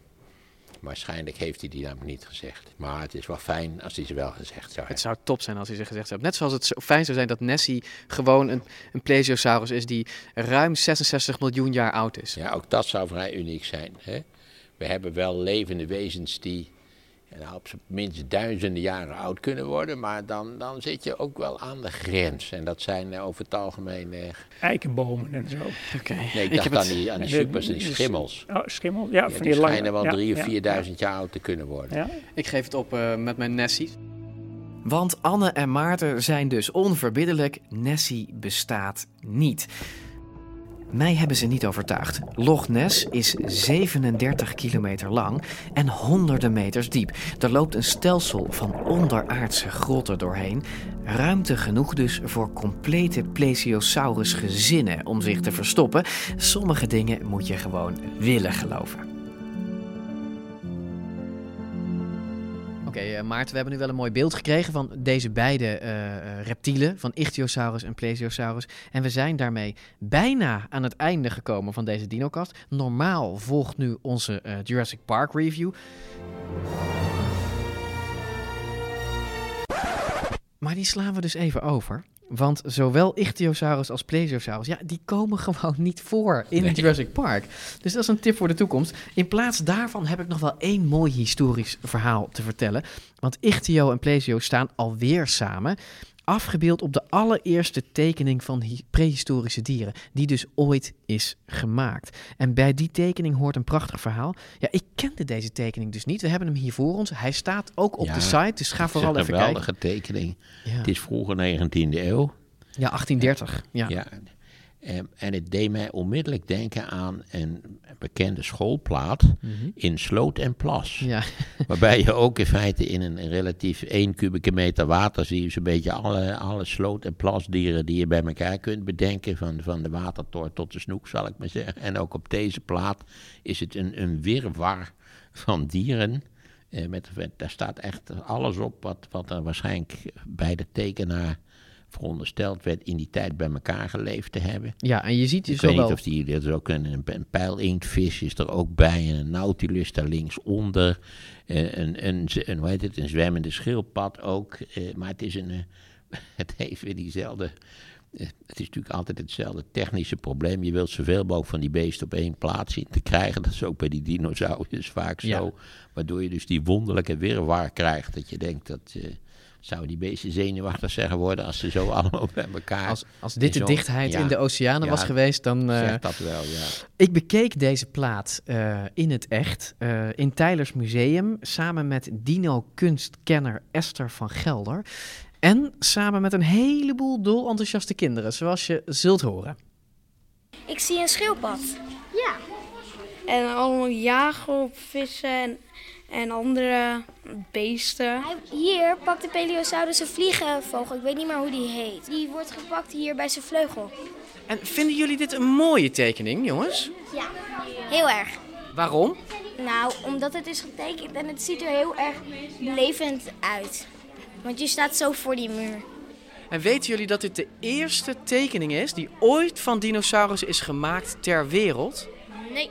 Waarschijnlijk heeft hij die namelijk niet gezegd. Maar het is wel fijn als hij ze wel gezegd zou hebben. Het zou top zijn als hij ze gezegd zou hebben. Net zoals het zo fijn zou zijn dat Nessie gewoon een, een plesiosaurus is die ruim 66 miljoen jaar oud is. Ja, ook dat zou vrij uniek zijn. Hè? We hebben wel levende wezens die nou, op zijn minst duizenden jaren oud kunnen worden. Maar dan, dan zit je ook wel aan de grens. En dat zijn eh, over het algemeen... eh, Eikenbomen en zo. Oké. nee, ik Ik dacht heb aan die, aan die de- supers, die schimmels. Oh, schimmel? Ja, Ja, van die die schijnen wel ja, drie of ja, vierduizend jaar oud te kunnen worden. Ja. Ik geef het op eh, met mijn Nessie. Want Anne en Maarten zijn dus onverbiddelijk. Nessie bestaat niet. Mij hebben ze niet overtuigd. Loch Ness is 37 kilometer lang en honderden meters diep. Er loopt een stelsel van onderaardse grotten doorheen. Ruimte genoeg dus voor complete plesiosaurus gezinnen om zich te verstoppen. Sommige dingen moet je gewoon willen geloven. Oké, eh, Maarten, we hebben nu wel een mooi beeld gekregen van deze beide eh, eh, reptielen, van Ichthyosaurus en Plesiosaurus. En we zijn daarmee bijna aan het einde gekomen van deze dinokast. Normaal volgt nu onze Jurassic Park review. Maar die slaan we dus even over. Want zowel Ichthyosaurus als Plesiosaurus, ja, die komen gewoon niet voor in Nee. Jurassic Park. Dus dat is een tip voor de toekomst. In plaats daarvan heb ik nog wel één mooi historisch verhaal te vertellen. Want Ichthyo en Plesio staan alweer samen. Afgebeeld op de allereerste tekening van hi- prehistorische dieren, die dus ooit is gemaakt. En bij die tekening hoort een prachtig verhaal. Ja, ik kende deze tekening dus niet. We hebben hem hier voor ons. Hij staat ook op Ja, de site, dus ga het is vooral een even kijken. geweldige tekening. Ja. Het is vroeger 19e eeuw. Ja, 1830. Ja. Ja. En het deed mij onmiddellijk denken aan een bekende schoolplaat Mhm. in Sloot en Plas. Ja. Waarbij je ook in feite in een, relatief 1 kubieke meter water zie je zo'n beetje alle, alle sloot- en plasdieren die je bij elkaar kunt bedenken. Van, van de watertoort tot de snoek, zal ik maar zeggen. En ook op deze plaat is het een, een wirwar van dieren. Eh, met- daar staat echt alles op wat, wat er waarschijnlijk bij de tekenaar verondersteld werd in die tijd bij elkaar geleefd te hebben. Ja, en je ziet dus Ik weet niet of die, er is ook een, een, pijlinktvis is er ook bij, en een nautilus daar linksonder, eh, een, een, een, hoe heet het, een zwemmende schildpad ook, eh, maar het is een, eh, het heeft weer diezelfde, het is natuurlijk altijd hetzelfde technische probleem, je wilt zoveel mogelijk van die beesten op één plaats zien te krijgen, dat is ook bij die dinosauriërs vaak zo, Ja. waardoor je dus die wonderlijke wirwar krijgt, dat je denkt dat... Zouden die beesten zenuwachtig zeggen worden als ze zo allemaal bij elkaar... Als, als dit de dichtheid Ja, in de oceanen ja, was geweest, dan... eh, Zegt dat wel, ja. Ik bekeek deze plaat eh, in het echt eh, in Tylers Museum samen met dino-kunstkenner Esther van Gelder. En samen met een heleboel dolenthousiaste kinderen, zoals je zult horen. Ik zie een schildpad. Ja. En allemaal jagen op vissen en, en andere beesten. Hier pakt de Peleosaurus een vliegenvogel. Ik weet niet meer hoe die heet. Die wordt gepakt hier bij zijn vleugel. En vinden jullie dit een mooie tekening, jongens? Ja, heel erg. Waarom? Nou, omdat het is getekend en het ziet er heel erg levend uit. Want je staat zo voor die muur. En weten jullie dat dit de eerste tekening is die ooit van dinosaurus is gemaakt ter wereld? Nee.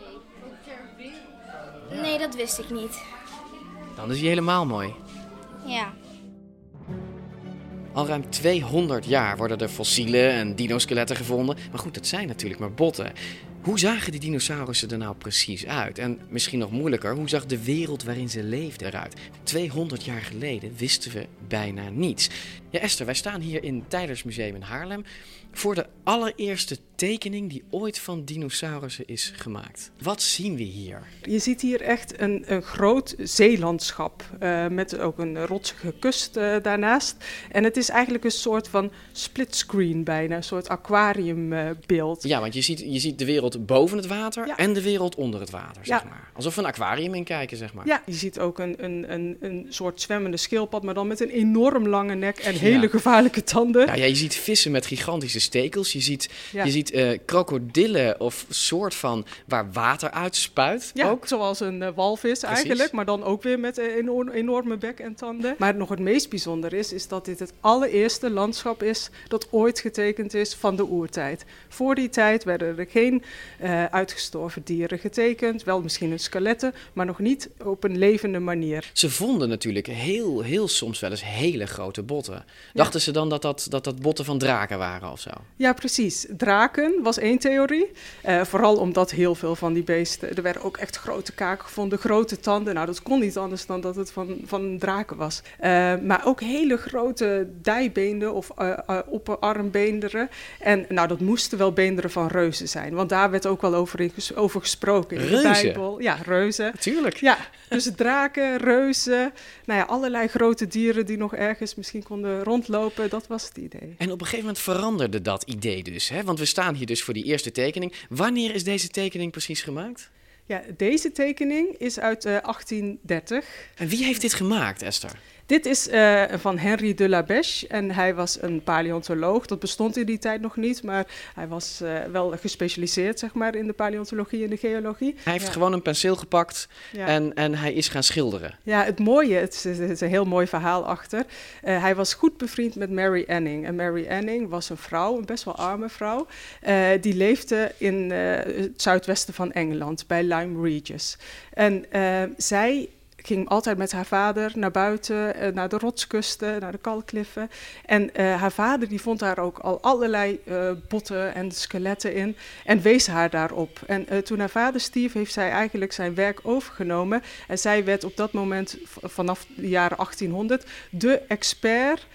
Nee, dat wist ik niet. Dan is hij helemaal mooi. Ja. Al ruim 200 jaar worden er fossielen en dinoskeletten gevonden. Maar goed, dat zijn natuurlijk maar botten. Hoe zagen die dinosaurussen er nou precies uit? En misschien nog moeilijker, hoe zag de wereld waarin ze leefden eruit? 200 jaar geleden wisten we bijna niets. Ja, Esther, wij staan hier in het Tylers Museum in Haarlem voor de allereerste tekening die ooit van dinosaurussen is gemaakt. Wat zien we hier? Je ziet hier echt een, een groot zeelandschap eh, met ook een rotsige kust eh, daarnaast. En het is eigenlijk een soort van splitscreen bijna, een soort aquariumbeeld. Ja, want je ziet, je ziet de wereld boven het water en de wereld onder het water, zeg Ja. maar. Alsof we een aquarium in kijken, zeg maar. Ja, je ziet ook een, een, een, een soort zwemmende schildpad, maar dan met een enorm lange nek en hele Ja. gevaarlijke tanden. Ja, je ziet vissen met gigantische stekels. Je ziet, je ziet eh, krokodillen of soort van waar water uitspuit. Ja, ook. zoals een eh, walvis eigenlijk, maar dan ook weer met een enorm- enorme bek en tanden. Maar nog het meest bijzonder is, is dat dit het allereerste landschap is dat ooit getekend is van de oertijd. Voor die tijd werden er geen eh, uitgestorven dieren getekend, wel misschien een skeletten, maar nog niet op een levende manier. Ze vonden natuurlijk heel, heel soms wel eens hele grote botten. Dachten ze dan dat dat, dat dat botten van draken waren of zo? Ja, precies. Draken was één theorie. Uh, vooral omdat heel veel van die beesten... Er werden ook echt grote kaken gevonden, grote tanden. Nou, dat kon niet anders dan dat het van, van draken was. Uh, maar ook hele grote dijbeenden of uh, opperarmbeenderen. En nou, dat moesten wel beenderen van reuzen zijn. Want daar werd ook wel over, in over gesproken in reuzen? de Bijbel. Ja, reuzen. Tuurlijk. Ja, dus draken, reuzen. Nou ja, allerlei grote dieren die nog ergens misschien konden rondlopen. Dat was het idee. En op een gegeven moment veranderde dat idee dus. Hè? Want we staan hier dus voor die eerste tekening. Wanneer is deze tekening precies gemaakt? Ja, deze tekening is uit uh, 1830. En wie heeft dit gemaakt, Esther? Dit is uh, van Henri de la Beche en hij was een paleontoloog. Dat bestond in die tijd nog niet, maar hij was uh, wel gespecialiseerd zeg maar, in de paleontologie en de geologie. Hij heeft ja. gewoon een penseel gepakt ja. en, en hij is gaan schilderen. Ja, het mooie, het is, het is een heel mooi verhaal achter. Uh, hij was goed bevriend met Mary Anning. En Mary Anning was een vrouw, een best wel arme vrouw. die leefde in het zuidwesten van Engeland, bij Lyme Regis. En zij ging altijd met haar vader naar buiten, uh, naar de rotskusten, naar de kalkkliffen. En uh, haar vader die vond daar ook al allerlei uh, botten en skeletten in en wees haar daarop. En toen haar vader stierf, heeft zij eigenlijk zijn werk overgenomen. En zij werd op dat moment, vanaf de jaren 1800, de expert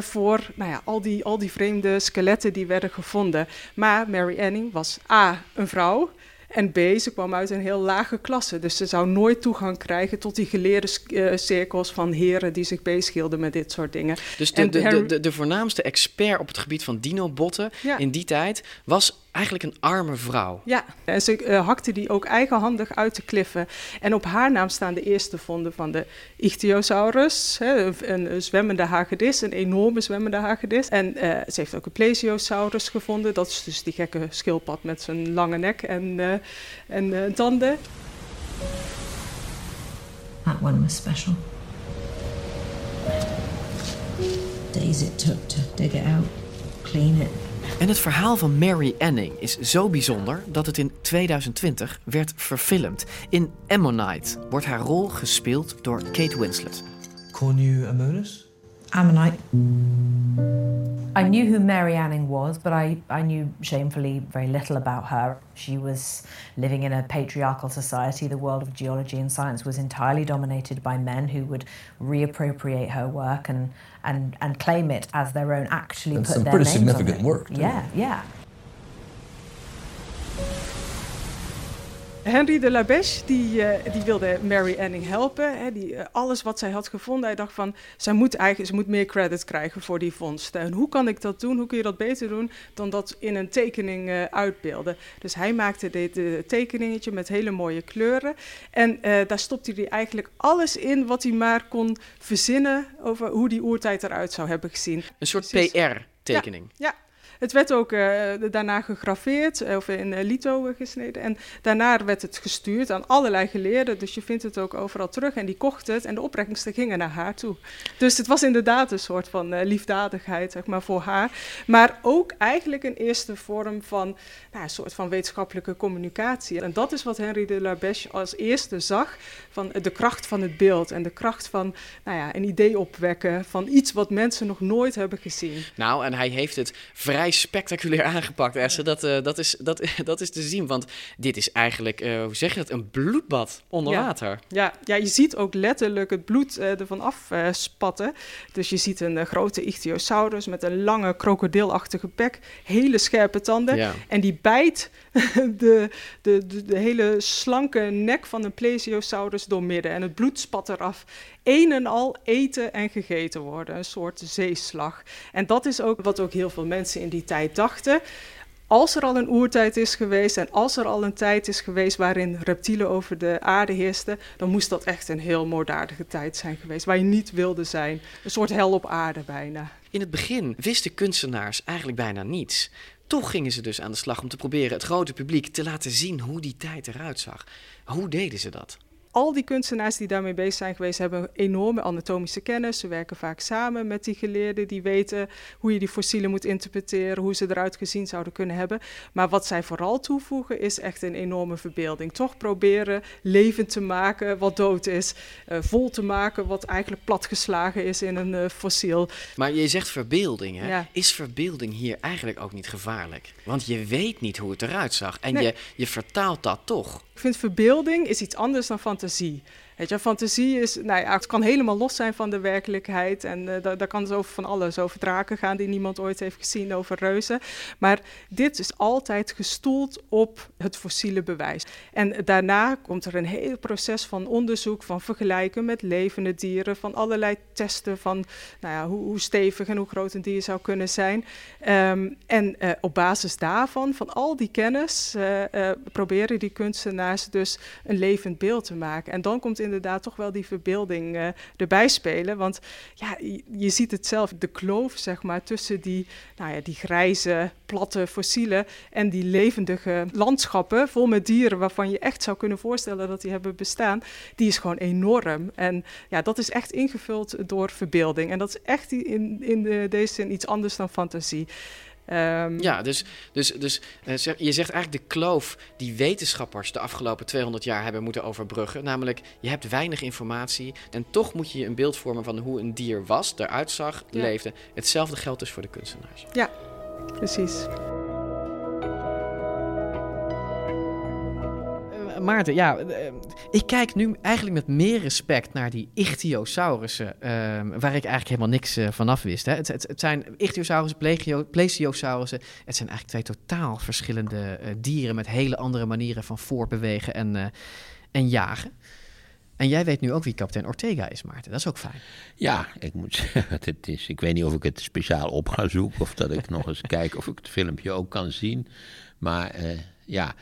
voor nou ja, al, die, al die vreemde skeletten die werden gevonden. Maar Mary Anning was A, een vrouw. En B, ze kwam uit een heel lage klasse. Dus ze zou nooit toegang krijgen tot die geleerde uh, cirkels van heren die zich bezighielden met dit soort dingen. Dus de, de, de, de, de voornaamste expert op het gebied van dinobotten ja. in die tijd was eigenlijk een arme vrouw. Ja, en ze uh, hakte die ook eigenhandig uit de kliffen. En op haar naam staan de eerste vonden van de Ichthyosaurus, hè, een, een, zwemmende hagedis, een enorme zwemmende hagedis. En uh, ze heeft ook een Plesiosaurus gevonden, dat is dus die gekke schildpad met zijn lange nek en, uh, en tanden. That one was special. Days it took to dig it out, clean it, en het verhaal van Mary Anning is zo bijzonder dat het in 2020 werd verfilmd. In Ammonite wordt haar rol gespeeld door Kate Winslet. Cornu Ammonus? Ammonite. I knew who Mary Anning was, but I, I knew shamefully very little about her. She was living in a patriarchal society. The world of geology and science was entirely dominated by men who would reappropriate her work and, and, and claim it as their own, actually That's put some their pretty significant work, too. Yeah, yeah. Henry de la Beche, die, uh, die wilde Mary Anning helpen. Hè, die, uh, alles wat zij had gevonden, hij dacht van... zij moet, eigenlijk, ze moet meer credit krijgen voor die vondsten. En hoe kan ik dat doen? Hoe kun je dat beter doen dan dat in een tekening uh, uitbeelden? Dus hij maakte dit tekeningetje met hele mooie kleuren. En daar stopte hij eigenlijk alles in wat hij maar kon verzinnen... over hoe die oertijd eruit zou hebben gezien. Een soort PR-tekening. Ja, ja. Het werd ook uh, daarna gegraveerd of in uh, lito gesneden. En daarna werd het gestuurd aan allerlei geleerden. Dus je vindt het ook overal terug. En die kochten het en de opbrengsten gingen naar haar toe. Dus het was inderdaad een soort van liefdadigheid zeg maar, voor haar. Maar ook eigenlijk een eerste vorm van nou, een soort van wetenschappelijke communicatie. En dat is wat Henri de la Beche als eerste zag. Van de kracht van het beeld. En de kracht van nou ja, een idee opwekken. Van iets wat mensen nog nooit hebben gezien. Nou, en hij heeft het vrij spectaculair aangepakt, Esther. Dat, uh, dat, is, dat, dat is te zien, want dit is eigenlijk, uh, hoe zeg je dat, een bloedbad onder ja. water. Ja, ja, je ziet ook letterlijk het bloed uh, ervan afspatten. dus je ziet een grote ichthyosaurus met een lange krokodilachtige bek, hele scherpe tanden. Ja. En die bijt de, de, de, de, hele slanke nek van een plesiosaurus doormidden. En het bloed spat eraf. Een en al eten en gegeten worden. Een soort zeeslag. En dat is ook wat ook heel veel mensen in die tijd dachten. Als er al een oertijd is geweest en als er al een tijd is geweest waarin reptielen over de aarde heersten, dan moest dat echt een heel moorddadige tijd zijn geweest, waar je niet wilde zijn. Een soort hel op aarde bijna. In het begin wisten kunstenaars eigenlijk bijna niets. Toch gingen ze dus aan de slag om te proberen het grote publiek te laten zien hoe die tijd eruit zag. Hoe deden ze dat? Al die kunstenaars die daarmee bezig zijn geweest, hebben enorme anatomische kennis. Ze werken vaak samen met die geleerden die weten hoe je die fossielen moet interpreteren, hoe ze eruit gezien zouden kunnen hebben. Maar wat zij vooral toevoegen is echt een enorme verbeelding. Toch proberen levend te maken wat dood is, uh, vol te maken wat eigenlijk platgeslagen is in een uh, fossiel. Maar je zegt verbeelding, hè? Ja. Is verbeelding hier eigenlijk ook niet gevaarlijk? Want je weet niet hoe het eruit zag en je, je vertaalt dat toch. Ik vind verbeelding is iets anders dan fantasie. Weet fantasie is, nou ja, het kan helemaal los zijn van de werkelijkheid. En uh, daar, kan zo van alles over draken gaan die niemand ooit heeft gezien, over reuzen. Maar dit is altijd gestoeld op het fossiele bewijs. En daarna komt er een heel proces van onderzoek, van vergelijken met levende dieren, van allerlei testen van nou ja, hoe, hoe stevig en hoe groot een dier zou kunnen zijn. Um, en uh, op basis daarvan, van al die kennis, uh, proberen die kunstenaars dus een levend beeld te maken. En dan komt inderdaad toch wel die verbeelding uh, erbij spelen. Want ja, je, ziet het zelf, de kloof zeg maar, tussen die, nou ja, die grijze, platte fossielen en die levendige landschappen vol met dieren waarvan je echt zou kunnen voorstellen dat die hebben bestaan, die is gewoon enorm. En ja, dat is echt ingevuld door verbeelding. En dat is echt in, in de, deze zin iets anders dan fantasie. Um, ja, dus, dus, dus uh, je zegt eigenlijk de kloof die wetenschappers de afgelopen 200 jaar hebben moeten overbruggen. Namelijk, je hebt weinig informatie en toch moet je je een beeld vormen van hoe een dier was, eruit zag, ja. leefde. Hetzelfde geldt dus voor de kunstenaars. Ja, precies. Maarten, ja, eh, ik kijk nu eigenlijk met meer respect naar die ichthyosaurussen, uh, waar ik eigenlijk helemaal niks uh, vanaf wist. Hè. Het, het, het, zijn ichthyosaurussen, plesiosaurussen. Het zijn eigenlijk twee totaal verschillende uh, dieren met hele andere manieren van voortbewegen en, en jagen. En jij weet nu ook wie kapitein Ortega is, Maarten. Dat is ook fijn. Ja, ik moet zeggen, het is, ik weet niet of ik het speciaal op ga zoeken of dat ik nog eens kijk of ik het filmpje ook kan zien. Maar ja,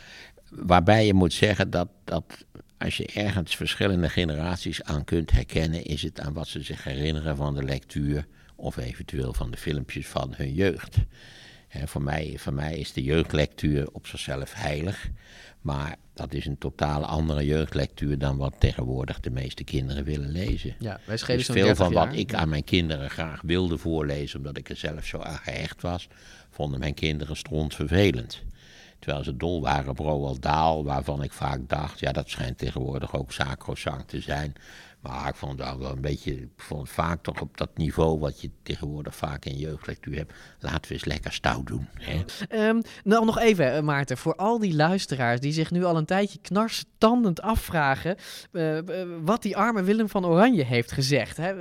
Waarbij je moet zeggen dat, dat als je ergens verschillende generaties aan kunt herkennen, is het aan wat ze zich herinneren van de lectuur of eventueel van de filmpjes van hun jeugd. voor, mij, voor mij is de jeugdlectuur op zichzelf heilig, maar dat is een totaal andere jeugdlectuur dan wat tegenwoordig de meeste kinderen willen lezen. Ja, wij dus veel van wat ik aan mijn kinderen graag wilde voorlezen, omdat ik er zelf zo aan gehecht was, vonden mijn kinderen strontvervelend. Terwijl ze dol waren op Roald Dahl, waarvan ik vaak dacht, ja, dat schijnt tegenwoordig ook sacrosanct te zijn. Maar ik vond het wel een beetje, ik vond het vaak toch op dat niveau wat je tegenwoordig vaak in jeugdlectuur hebt. Laten we eens lekker stout doen. Hè? Um, nou, nog even, eh, Maarten, voor al die luisteraars die zich nu al een tijdje knarstandend afvragen uh, wat die arme Willem van Oranje heeft gezegd. Hè?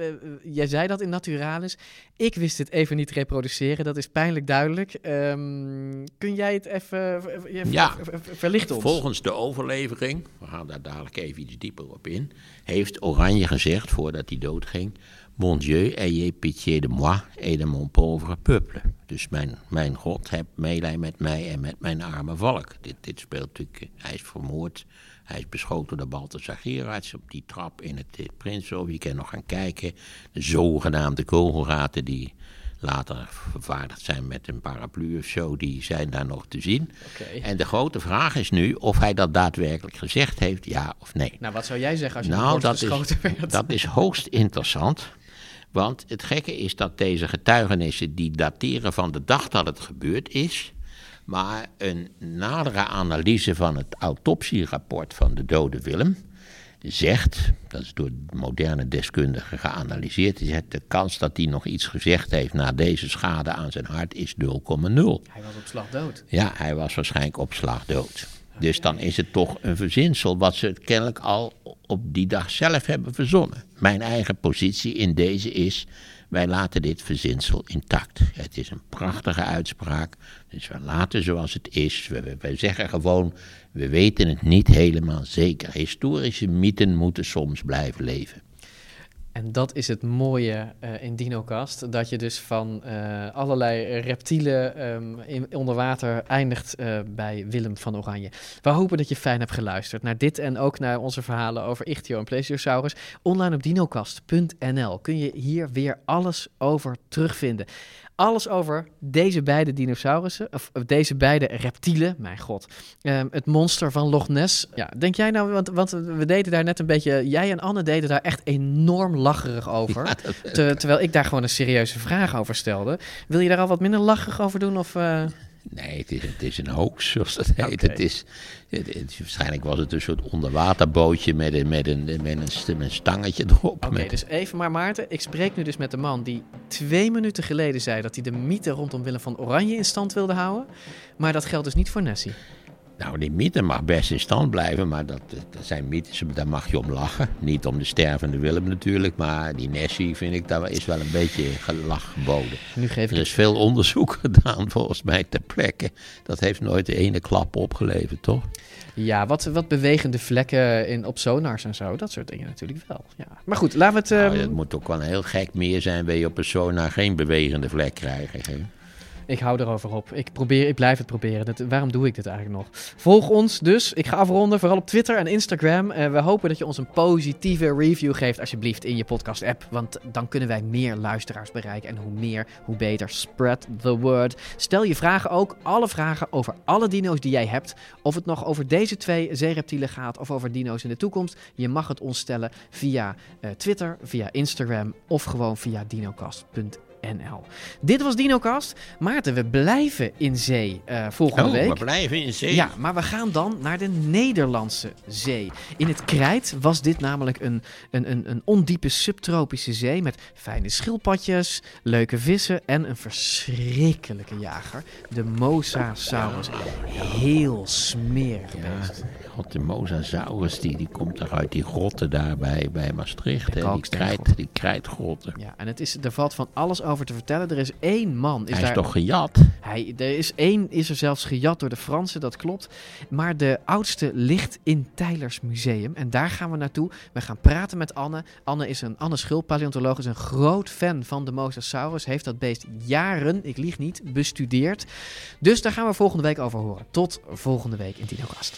jij zei dat in Naturalis. Ik wist het even niet reproduceren, dat is pijnlijk duidelijk. Um, kun jij het even ja, verlichten ons? Volgens de overlevering, we gaan daar dadelijk even iets dieper op in, heeft Oranje gezegd voordat hij doodging: Mon Dieu, ayez pitié de moi et de mon pauvre peuple. Dus mijn, mijn God, heb meelij met mij en met mijn arme volk. Dit, dit speelt natuurlijk, hij is vermoord. Hij is beschoten door Balthasar Gerards op die trap in het Prinsenhof. Je kan nog gaan kijken. De zogenaamde kogelraten die later vervaardigd zijn met een paraplu of zo, die zijn daar nog te zien. Okay. En de grote vraag is nu of hij dat daadwerkelijk gezegd heeft, ja of nee. Nou, wat zou jij zeggen als je nou, dat is, werd? Dat is hoogst interessant. Want het gekke is dat deze getuigenissen die dateren van de dag dat het gebeurd is, maar een nadere analyse van het autopsierapport van de dode Willem zegt, dat is door moderne deskundigen geanalyseerd, die zegt de kans dat hij nog iets gezegd heeft na deze schade aan zijn hart is 0,0. Hij was op slag dood. Ja, hij was waarschijnlijk op slag dood. Dus dan is het toch een verzinsel wat ze kennelijk al op die dag zelf hebben verzonnen. Mijn eigen positie in deze is, wij laten dit verzinsel intact. Het is een prachtige uitspraak, dus we laten zoals het is. Wij zeggen gewoon, we weten het niet helemaal zeker. Historische mythen moeten soms blijven leven. En dat is het mooie uh, in DinoCast, dat je dus van uh, allerlei reptielen um, in, onder water eindigt uh, bij Willem van Oranje. We hopen dat je fijn hebt geluisterd naar dit en ook naar onze verhalen over Ichtio en Plesiosaurus. Online op dinocast.nl kun je hier weer alles over terugvinden. Alles over deze beide dinosaurussen, of deze beide reptielen, mijn god. Ehm, het monster van Loch Ness. Ja, denk jij nou, want, want we deden daar net een beetje, jij en Anne deden daar echt enorm lacherig over. terwijl ik daar gewoon een serieuze vraag over stelde. Wil je daar al wat minder lacherig over doen? Of, uh... Nee, het is, het is een hoax, zoals dat heet. Het is, het, waarschijnlijk was het een soort onderwaterbootje met een, met een, met een, een stangetje erop. Oké, dus even maar Maarten. Ik spreek nu dus met de man die twee minuten geleden zei dat hij de mythe rondom Willem van Oranje in stand wilde houden. Maar dat geldt dus niet voor Nessie. Nou, die mythe mag best in stand blijven, maar dat, dat zijn mythes, daar mag je om lachen. Niet om de stervende Willem natuurlijk, maar die Nessie vind ik, daar is wel een beetje gelach geboden. Nu geef ik er is veel onderzoek gedaan volgens mij ter plekke. Dat heeft nooit de ene klap opgeleverd, toch? Ja, wat, wat bewegende vlekken in, op sonars en zo, dat soort dingen natuurlijk wel. Ja. Maar goed, laten we het... Nou, het ehm, moet ook wel een heel gek meer zijn, wil je op een sonar geen bewegende vlek krijgen. Ik hou erover op. Ik, probeer, ik blijf het proberen. Dat, waarom doe ik dit eigenlijk nog? Volg ons dus. Ik ga afronden, vooral op Twitter en Instagram. Uh, we hopen dat je ons een positieve review geeft, alsjeblieft, in je podcast-app. Want dan kunnen wij meer luisteraars bereiken. En hoe meer, hoe beter. Spread the word. Stel je vragen ook. Alle vragen over alle dino's die jij hebt. Of het nog over deze twee zeereptielen gaat of over dino's in de toekomst. Je mag het ons stellen via uh, Twitter, via Instagram of gewoon via dinocast.nl. NL. Dit was DinoCast. Maarten, we blijven in zee uh, volgende oh, week. we blijven in zee? Ja, maar we gaan dan naar de Nederlandse zee. In het Krijt was dit namelijk een, een, een, een ondiepe subtropische zee met fijne schildpadjes, leuke vissen en een verschrikkelijke jager, de Mosasaurus. Heel smerig ja, beest. God, de Mosasaurus die, die komt toch uit die grotten daar bij, bij Maastricht. Hè? Die, krijt, die krijtgrotten. Ja, en het is, er valt van alles over te vertellen. Er is één man. Is hij is toch gejat? Hij, er is één, is er zelfs gejat door de Fransen, dat klopt. Maar de oudste ligt in Tylers Museum. En daar gaan we naartoe. We gaan praten met Anne. Anne is een Anne Schul, paleontoloog, is een groot fan van de Mosasaurus. Heeft dat beest jaren, ik lieg niet, bestudeerd. Dus daar gaan we volgende week over horen. Tot volgende week in Tinocast.